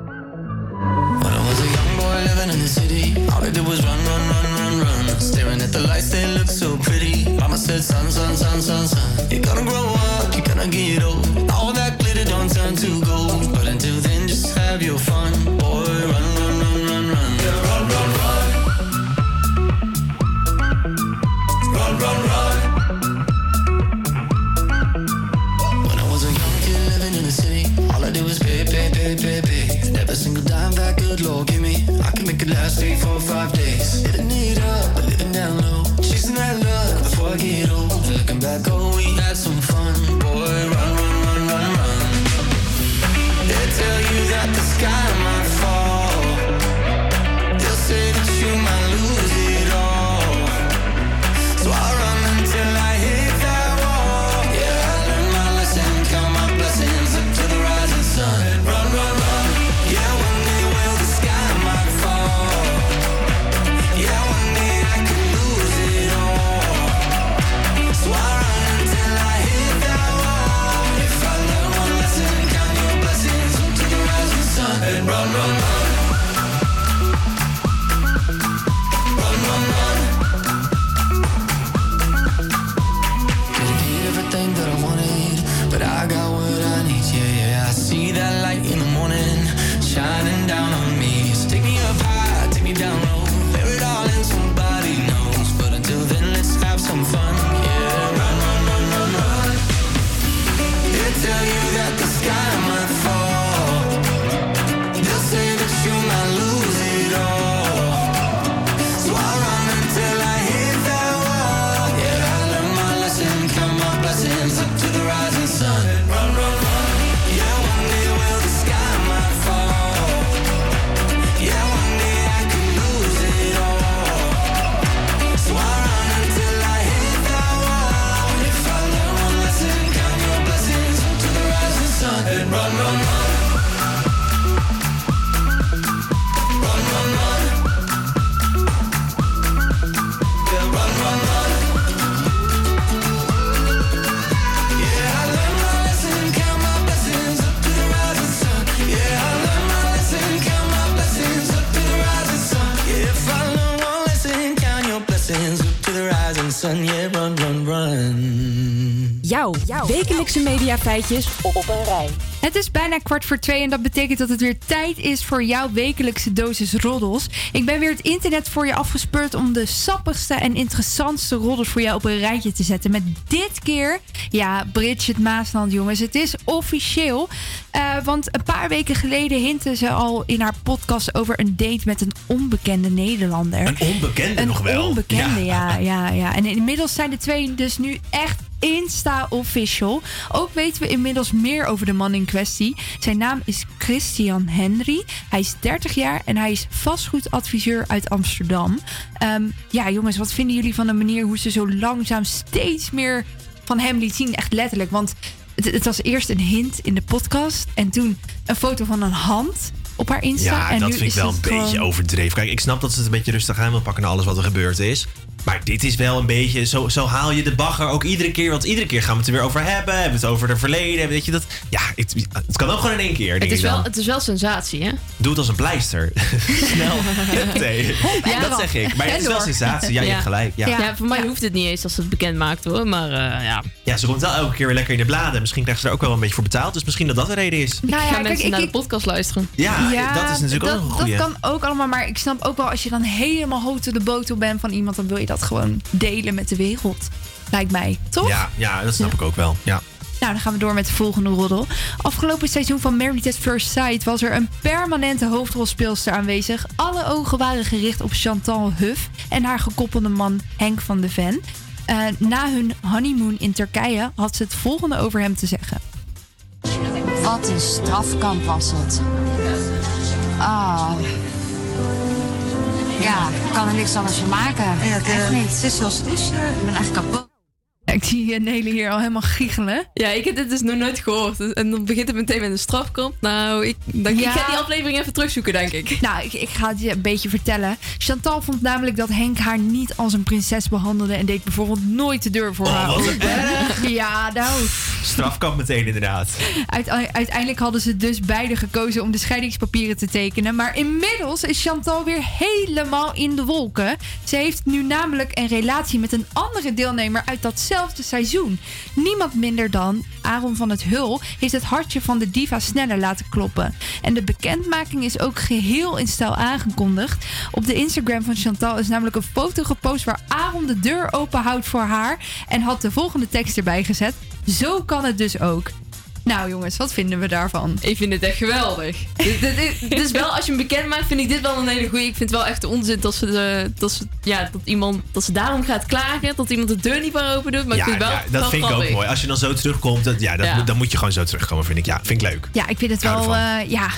boy living in the city. All I did was run, run, run, run, run. Staring at the lights, they look so pretty. Mama said, son, son, son, son, son. You're gonna grow up, you're gonna get old. All that glitter don't turn to gold. But until then, have your fun. Boy, run, run, run, run, run. Yeah, run, run, run. Run, run, run. When I was a young kid living in the city, all I did was pay, pay, pay, pay, pay. And every single dime that good Lord give me, I can make it last three, four, five days. Living it up, but living down low. Chasing that luck before I get old. Looking back, oh, we tell you that the sky mediafeitjes op een rij. Het is bijna kwart voor twee en dat betekent dat het weer tijd is voor jouw wekelijkse dosis roddels. Ik ben weer het internet voor je afgespeurd om de sappigste en interessantste roddels voor jou op een rijtje te zetten. Met dit keer, ja, Bridget Maasland jongens, het is officieel. Eh, want een paar weken geleden hintte ze al in haar podcast over een date met een onbekende Nederlander. Een onbekende nog wel. onbekende, ja. ja, ja, En inmiddels zijn de twee dus nu echt Insta-official. Ook weten we inmiddels meer over de man in kwestie. Zijn naam is Christian Henry. Hij is 30 jaar en hij is vastgoedadviseur uit Amsterdam. Ehm, ja, jongens, wat vinden jullie van de manier hoe ze zo langzaam steeds meer van hem liet zien? Echt letterlijk, want het, het was eerst een hint in de podcast en toen een foto van een hand op haar Insta. Ja, en dat nu vind ik wel een beetje overdreven. Kijk, ik snap dat ze het een beetje rustig aan wil pakken na alles wat er gebeurd is. Maar dit is wel een beetje, zo, zo haal je de bagger ook iedere keer. Want iedere keer gaan we het er weer over hebben. Hebben we het over het verleden. Weet je dat? Ja, het, het kan ook gewoon in één keer. Het is, wel, het is wel sensatie, hè? Doe het als een pleister. Snel. Ja. dat zeg ik. Maar het is wel sensatie. Ja, je hebt gelijk. Ja. Ja, voor mij hoeft het niet eens als ze het bekend maakt hoor. Maar eh, ja. ja, ze komt wel elke keer weer lekker in de bladen. Misschien krijgt ze er ook wel een beetje voor betaald. Dus misschien dat dat de reden is. Nou ja, kijk, mensen ik- naar ik- de podcast luisteren. Ja, dat is natuurlijk dat, ook een goeie. Dat kan ook allemaal, maar ik snap ook wel als je dan helemaal hoog de botel bent van iemand, dan wil je dat gewoon delen met de wereld. Lijkt mij, toch? Ja, ja, dat snap ik ook wel. Ja. Nou, dan gaan we door met de volgende roddel. Afgelopen seizoen van Married at First Sight was er een permanente hoofdrolspeelster aanwezig. Alle ogen waren gericht op Chantal Huff en haar gekoppelde man Henk van de Ven. Eh, na hun honeymoon in Turkije had ze het volgende over hem te zeggen. Wat een strafkamp was het. Ah. Ja, ik kan er niks anders van maken. echt niet. Het is zoals het is. Ik ben echt kapot. Ik zie eh, Nele hier al helemaal giechelen. Ja, ik heb dit dus nog nooit gehoord. En dan begint het meteen met een strafkamp. Nou, ik, dan, ik ga die aflevering even terugzoeken, denk ik. Nou, ik, ik ga het je een beetje vertellen. Chantal vond namelijk dat Henk haar niet als een prinses behandelde en deed bijvoorbeeld nooit de deur voor Oh, haar open. Ja, nou. Strafkamp meteen inderdaad. Uite- uiteindelijk hadden ze dus beide gekozen om de scheidingspapieren te tekenen. Maar inmiddels is Chantal weer helemaal in de wolken. Ze heeft nu namelijk een relatie met een andere deelnemer uit datzelfde seizoen. Niemand minder dan Aaron van het Hul heeft het hartje van de diva sneller laten kloppen. En de bekendmaking is ook geheel in stijl aangekondigd. Op de Instagram van Chantal is namelijk een foto gepost waar Aaron de deur open houdt voor haar. En had de volgende tekst erbij gezet. Zo kan het dus ook. Nou jongens, wat vinden we daarvan? Ik vind het echt geweldig. dit, dit, dit- dit is wel, als je hem bekend maakt, vind ik dit wel een hele goeie. Ik vind het wel echt onzin dat ze, de, dat ze, ja, dat iemand, dat ze daarom gaat klagen. Dat iemand de deur niet meer open doet. Maar ik Ja, vind het wel, ja, dat wel vind ik ook mooi. Als je dan zo terugkomt, dat, ja, dat, Ja. Dan moet je gewoon zo terugkomen, vind ik. Ja, vind ik leuk. Ja, ik vind het wel, eh, ja,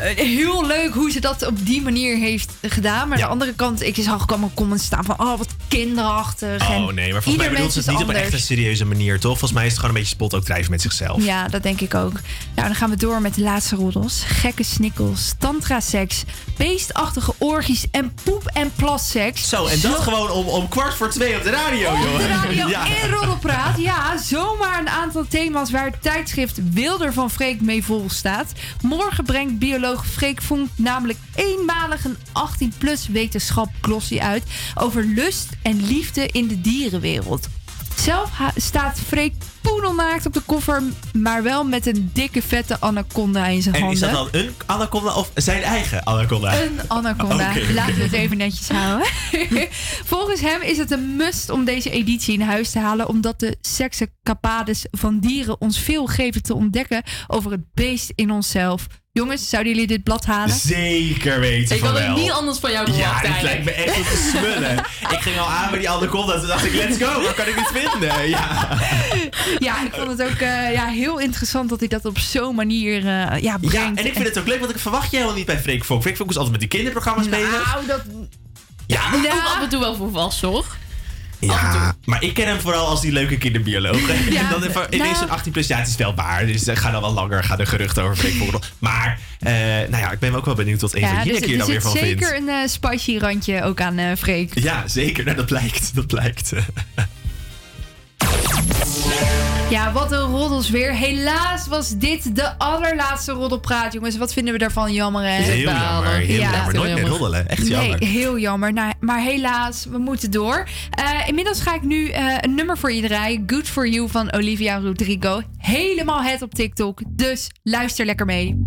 heel leuk hoe ze dat op die manier heeft gedaan. Maar aan de andere kant, ik zag ook allemaal comments staan van, oh, wat kinderachtig. Oh nee, maar volgens mij bedoelt ze het niet op een anders. echt een serieuze manier, toch? Volgens mij is het gewoon een beetje spot ook drijven met zichzelf. Ja, dat denk ik ook. Nou, dan gaan we door met de laatste roddels. Gekke snikkels, tantra-seks, beestachtige orgies en poep- en plasseks. Zo, en dat gewoon om, om kwart voor twee op de radio, Op joh. de radio Ja. in Roddelpraat. Ja, zomaar een aantal thema's waar het tijdschrift Wilder van Freek mee vol staat. Morgen brengt bioloog Freek Vonk namelijk eenmalig een 18-plus wetenschap glossy uit... over lust en liefde in de dierenwereld. Zelf staat Freek poedelnaakt op de koffer, maar wel met een dikke vette anaconda in zijn En handen. is dat dan een anaconda of zijn eigen anaconda? Een anaconda. Oké. Laten we het even netjes houden. Volgens hem is het een must om deze editie in huis te halen, omdat de sekscapades van dieren ons veel geven te ontdekken over het beest in onszelf. Jongens, zouden jullie dit blad halen? Zeker weten Ik van had het wel. niet anders van jou verwacht Ja, dit eigenlijk. lijkt me echt te smullen. ik ging al aan met die anaconda. Toen dacht ik, let's go. Waar kan ik dit vinden? Ja. Ja, ik vond het ook eh, ja, heel interessant dat hij dat op zo'n manier eh, ja, brengt. Ja, en ik vind het ook leuk, want ik verwacht je helemaal niet bij Freek Vonk. Freek Vonk is altijd met die kinderprogramma's bezig. Nou, dat... Ja. Ook af en toe wel volwassen hoor. Ja, maar ik ken hem vooral als die leuke kinderbioloog. Ja, en dan even, ineens nou- zo'n 18 plus, ja, het is wel waar. Dus er gaan dan wel langer gaan de geruchten over Freek. Maar, eh, nou ja, ik ben ook wel benieuwd wat Eva Ja, hier dus een keer er dan weer zit van zeker vindt. een eh, spicy randje ook aan eh Freek. Ja, zeker. Nou, dat blijkt. Dat blijkt. Ja, wat een roddels weer. Helaas was dit de allerlaatste roddelpraat, jongens. Wat vinden we daarvan? Jammer, hè? Heel jammer, heel jammer. Nooit meer roddelen. Echt jammer. Nee, heel jammer. Nou, maar helaas, we moeten door. Eh, inmiddels ga ik nu eh, een nummer voor je draaien. Good For You van Olivia Rodrigo. Helemaal het op TikTok. Dus luister lekker mee.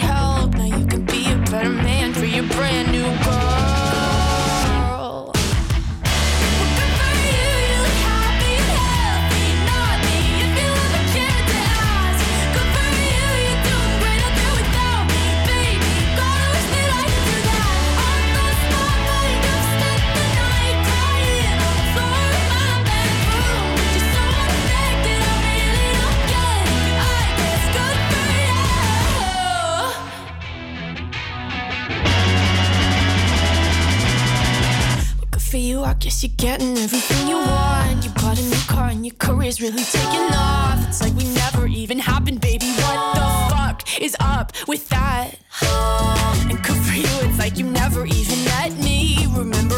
guess you're getting everything you want. You bought a new car and your career's really taking off. It's like we never even happened, baby. What the fuck is up with that? And good for you, it's like you never even met me. Remember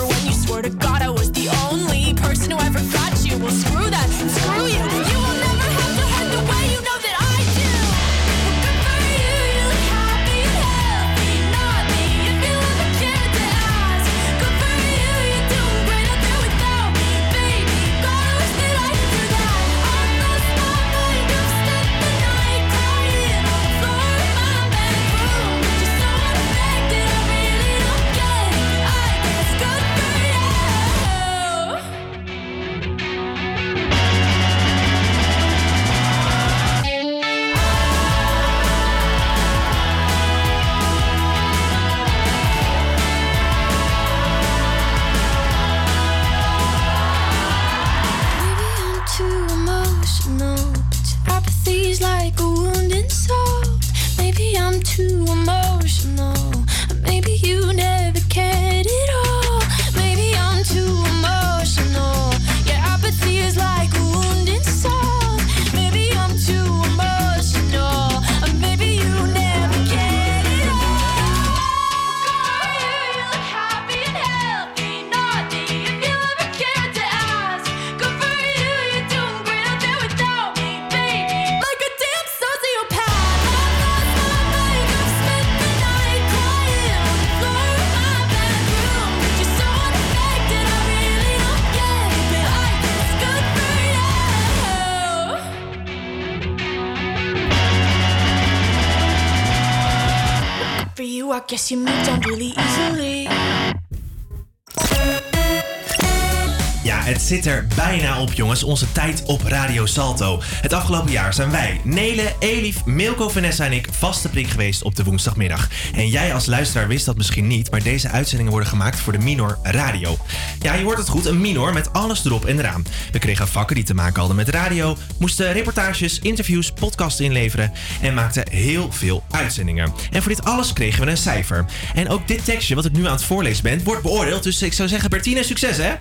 op, jongens. Onze tijd op Radio Salto. Het afgelopen jaar zijn wij, Nele, Elif, Milko, Vanessa en ik vaste prik geweest op de woensdagmiddag. En jij als luisteraar wist dat misschien niet, maar deze uitzendingen worden gemaakt voor de Minor Radio. Ja, je hoort het goed, een Minor met alles erop en eraan. We kregen vakken die te maken hadden met radio, moesten reportages, interviews, podcasts inleveren en maakten heel veel uitzendingen. En voor dit alles kregen we een cijfer. En ook dit tekstje wat ik nu aan het voorlezen ben, wordt beoordeeld. Dus ik zou zeggen, Bertine, succes hè?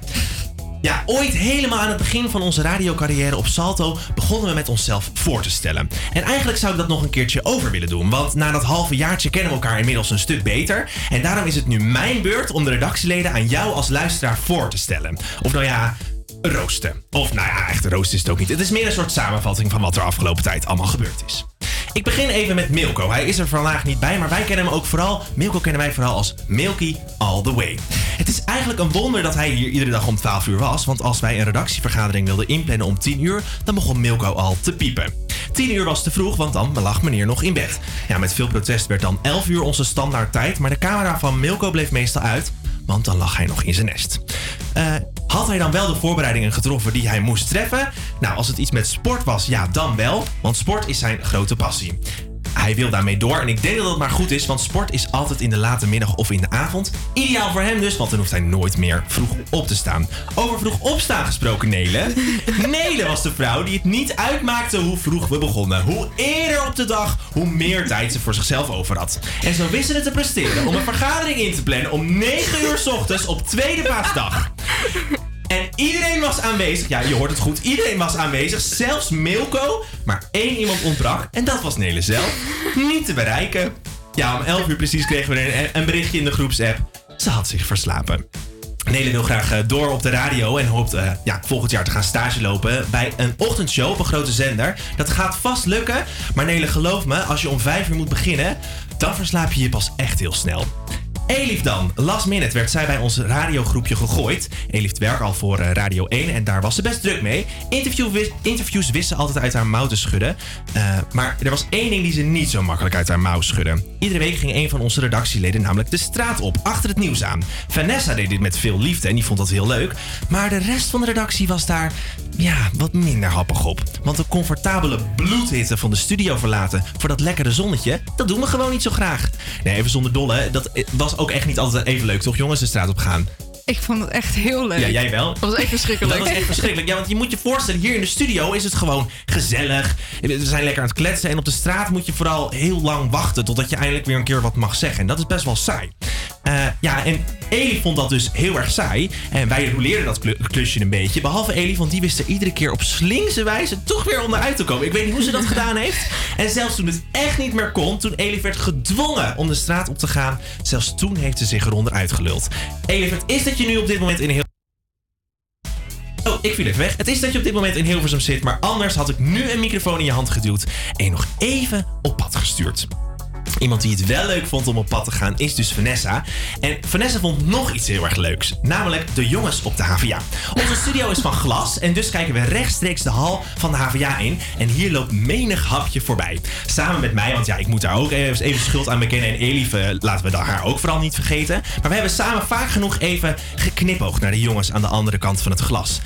Ja, ooit helemaal aan het begin van onze radiocarrière op Salto begonnen we met onszelf voor te stellen. En eigenlijk zou ik dat nog een keertje over willen doen, want na dat halve jaartje kennen we elkaar inmiddels een stuk beter. En daarom is het nu mijn beurt om de redactieleden aan jou als luisteraar voor te stellen. Of nou ja, roosten. Of nou ja, echt roosten is het ook niet. Het is meer een soort samenvatting van wat er afgelopen tijd allemaal gebeurd is. Ik begin even met Milko. Hij is er vandaag niet bij, maar wij kennen hem ook vooral. Milko kennen wij vooral als Milky All the Way. Het is eigenlijk een wonder dat hij hier iedere dag om 12 uur was. Want als wij een redactievergadering wilden inplannen om 10 uur, dan begon Milko al te piepen. 10 uur was te vroeg, want dan lag meneer nog in bed. Ja, met veel protest werd dan 11 uur onze standaardtijd. Maar de camera van Milko bleef meestal uit, want dan lag hij nog in zijn nest. Eh, had hij dan wel de voorbereidingen getroffen die hij moest treffen? Nou, als het iets met sport was, ja, dan wel. Want sport is zijn grote passie. Hij wil daarmee door en ik denk dat het maar goed is, want sport is altijd in de late middag of in de avond. Ideaal voor hem dus, want dan hoeft hij nooit meer vroeg op te staan. Over vroeg opstaan gesproken, Nele. Nele was de vrouw die het niet uitmaakte hoe vroeg we begonnen. Hoe eerder op de dag, hoe meer tijd ze voor zichzelf over had. En zo wist ze het te presteren om een vergadering in te plannen om 9 uur 's ochtends op tweede paasdag. En iedereen was aanwezig. Ja, je hoort het goed. Iedereen was aanwezig. Zelfs Milko. Maar één iemand ontbrak. En dat was Nele zelf. Niet te bereiken. Ja, om 11 uur precies kregen we een, berichtje in de groepsapp. Ze had zich verslapen. Nele wil graag eh, door op de radio en hoopt eh, ja, volgend jaar te gaan stage lopen bij een ochtendshow op een grote zender. Dat gaat vast lukken, maar Nele geloof me, als je om 5 uur moet beginnen, dan verslaap je je pas echt heel snel. Elif dan. Last minute werd zij bij ons radiogroepje gegooid. Elif werkt al voor eh, Radio 1 en daar was ze best druk mee. Interviews wist altijd uit haar mouw te schudden. Eh, maar er was één ding die ze niet zo makkelijk uit haar mouw schudde. Iedere week ging een van onze redactieleden namelijk de straat op, achter het nieuws aan. Vanessa deed dit met veel liefde en die vond dat heel leuk. Maar de rest van de redactie was daar, ja, wat minder happig op. Want de comfortabele bloedhitte van de studio verlaten voor dat lekkere zonnetje, dat doen we gewoon niet zo graag. Nee, even zonder dolle, dat eh, was ook echt niet altijd even leuk, toch jongens, de straat op gaan? Ik vond het echt heel leuk. Ja, jij wel. Dat was echt verschrikkelijk. Dat was echt verschrikkelijk. Ja, want je moet je voorstellen, hier in de studio is het gewoon gezellig. We zijn lekker aan het kletsen. En op de straat moet je vooral heel lang wachten totdat je eindelijk weer een keer wat mag zeggen. En dat is best wel saai. Eh, ja, en Eli vond dat dus heel erg saai. En wij roleerden dat klu- klusje een beetje. Behalve Eli, want die wist er iedere keer op slinkse wijze toch weer onderuit te komen. Ik weet niet hoe ze dat gedaan heeft. En zelfs toen het echt niet meer kon, toen Eli werd gedwongen om de straat op te gaan, zelfs toen heeft ze zich eronder uitgeluld. Eli, het is dat je nu op dit moment in heel Oh, ik viel even weg. Het is dat je op dit moment in Hilversum zit, maar anders had ik nu een microfoon in je hand geduwd en je nog even op pad gestuurd. Iemand die het wel leuk vond om op pad te gaan is dus Vanessa. En Vanessa vond nog iets heel erg leuks. Namelijk de jongens op de HVA. Onze studio is van glas en dus kijken we rechtstreeks de hal van de HVA in. En hier loopt menig hapje voorbij. Samen met mij, want ja, ik moet daar ook even, schuld aan bekennen. En Elif, eh, laten we haar ook vooral niet vergeten. Maar we hebben samen vaak genoeg even geknipoogd naar de jongens aan de andere kant van het glas.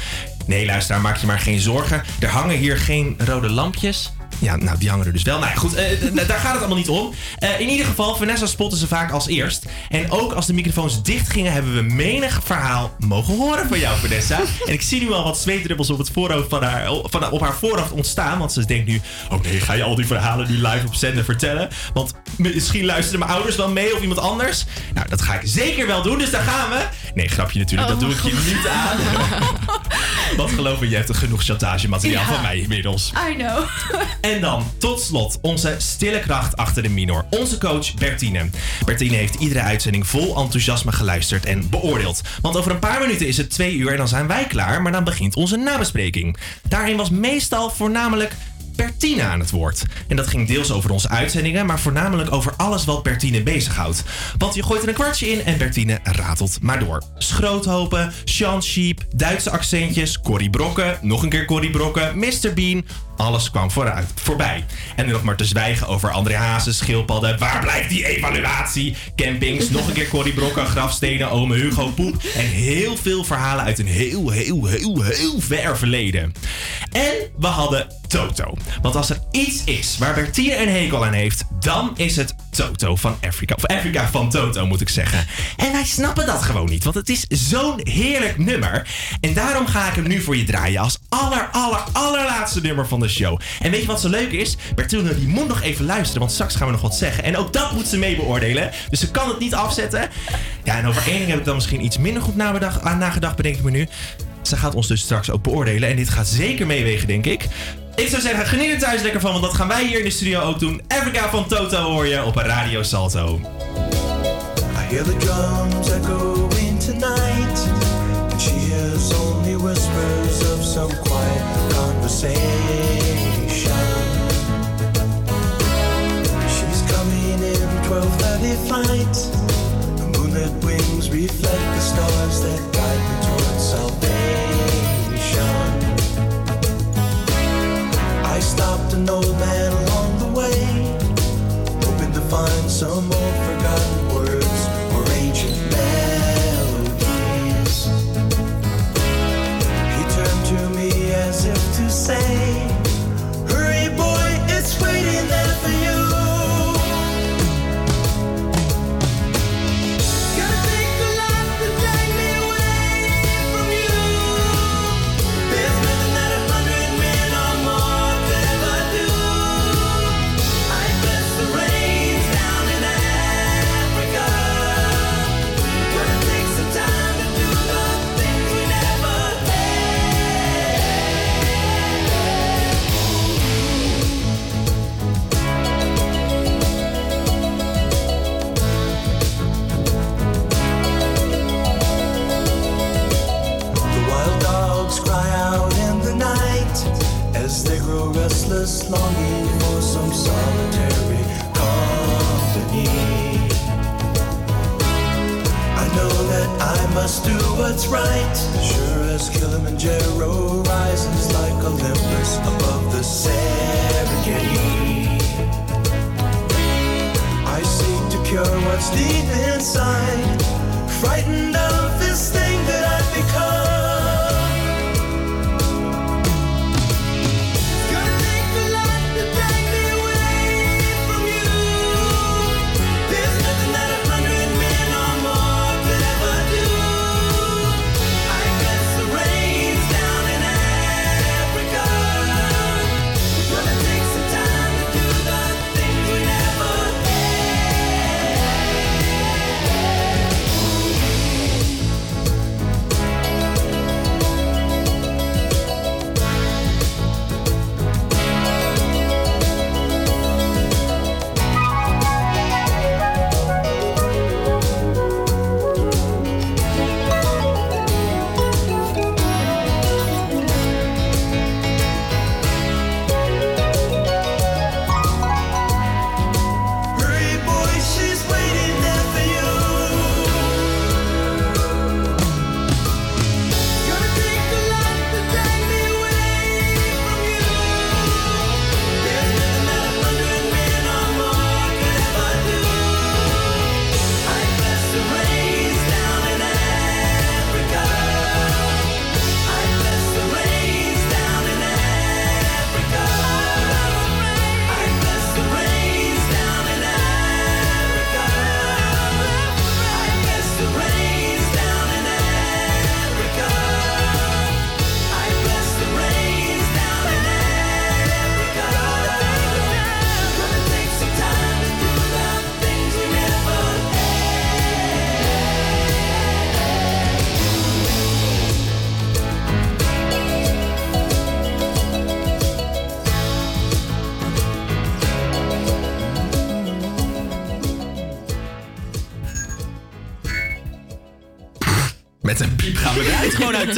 Nee, luisteraar, maak je maar geen zorgen. Er hangen hier geen rode lampjes. Ja, nou, die hangen er dus wel. Nou ja, goed, eh, daar gaat het allemaal niet om. Eh, in ieder geval, Vanessa spotte ze vaak als eerst. En ook als de microfoons dicht gingen, hebben we menig verhaal mogen horen van jou, Vanessa. en ik zie nu al wat zweetdruppels op het voorhoofd van haar, van, op haar voorhoofd ontstaan. Want ze denkt nu, oh nee, ga je al die verhalen nu live op zender vertellen? Want misschien luisteren mijn ouders wel mee of iemand anders. Nou, dat ga ik zeker wel doen, dus daar gaan we. Nee, grapje natuurlijk, dat doe ik je niet aan. Want geloof me, je hebt er genoeg chantagemateriaal Ja. van mij inmiddels. I know. En dan, tot slot, onze stille kracht achter de minor. Onze coach Bertine. Bertine heeft iedere uitzending vol enthousiasme geluisterd en beoordeeld. Want over een paar minuten is het twee uur en dan zijn wij klaar, maar dan begint onze nabespreking. Daarin was meestal voornamelijk Bertine aan het woord. En dat ging deels over onze uitzendingen, maar voornamelijk over alles wat Bertine bezighoudt. Want je gooit er een kwartje in en Bertine ratelt maar door. Schroothopen, Sean Sheep, Duitse accentjes, Corrie Brokken, nog een keer Corrie Brokken, Mr. Bean. Alles kwam vooruit, voorbij. En nu nog maar te zwijgen over André Hazes, schildpadden. Waar blijft die evaluatie? Campings, nog een keer Corrie Brokken, grafstenen, ome Hugo Poep. En heel veel verhalen uit een heel, heel, heel, heel ver verleden. En we hadden Toto. Want als er iets is waar Bertine een hekel aan heeft, dan is het Toto van Afrika. Of Afrika van Toto, moet ik zeggen. En wij snappen dat gewoon niet, want het is zo'n heerlijk nummer. En daarom ga ik hem nu voor je draaien als aller, aller, allerlaatste nummer van de show. En weet je wat zo leuk is? Bertine die moet nog even luisteren, want straks gaan we nog wat zeggen. En ook dat moet ze mee beoordelen. Dus ze kan het niet afzetten. Ja, en over één ding heb ik dan misschien iets minder goed nagedacht, aan nagedacht bedenk ik me nu. Ze gaat ons dus straks ook beoordelen. En dit gaat zeker meewegen, denk ik. Ik zou zeggen, geniet er thuis lekker van, want dat gaan wij hier in de studio ook doen. Africa van Toto hoor je op Radio Salto. I hear the drums echoing tonight, and only whispers of quiet. 12:30 flight. The moonlit wings reflect the stars that guide me towards salvation. I stopped an old man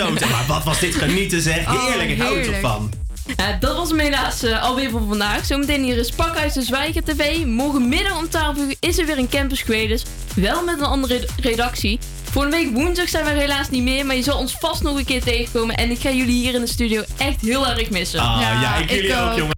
Maar wat was dit genieten zeg. Oh, Heerlijk, ik hou er toch heerlijk. van. Ja, dat was hem helaas eh, alweer voor vandaag. Zometeen hier is Pakhuis de Zwijger TV. Morgenmiddag om 12 uur is er weer een Campus Creators. Wel met een andere redactie. Volgende week woensdag zijn we er helaas niet meer. Maar je zal ons vast nog een keer tegenkomen. En ik ga jullie hier in de studio echt heel erg missen. Ah, ja, ik jullie ook, jongen.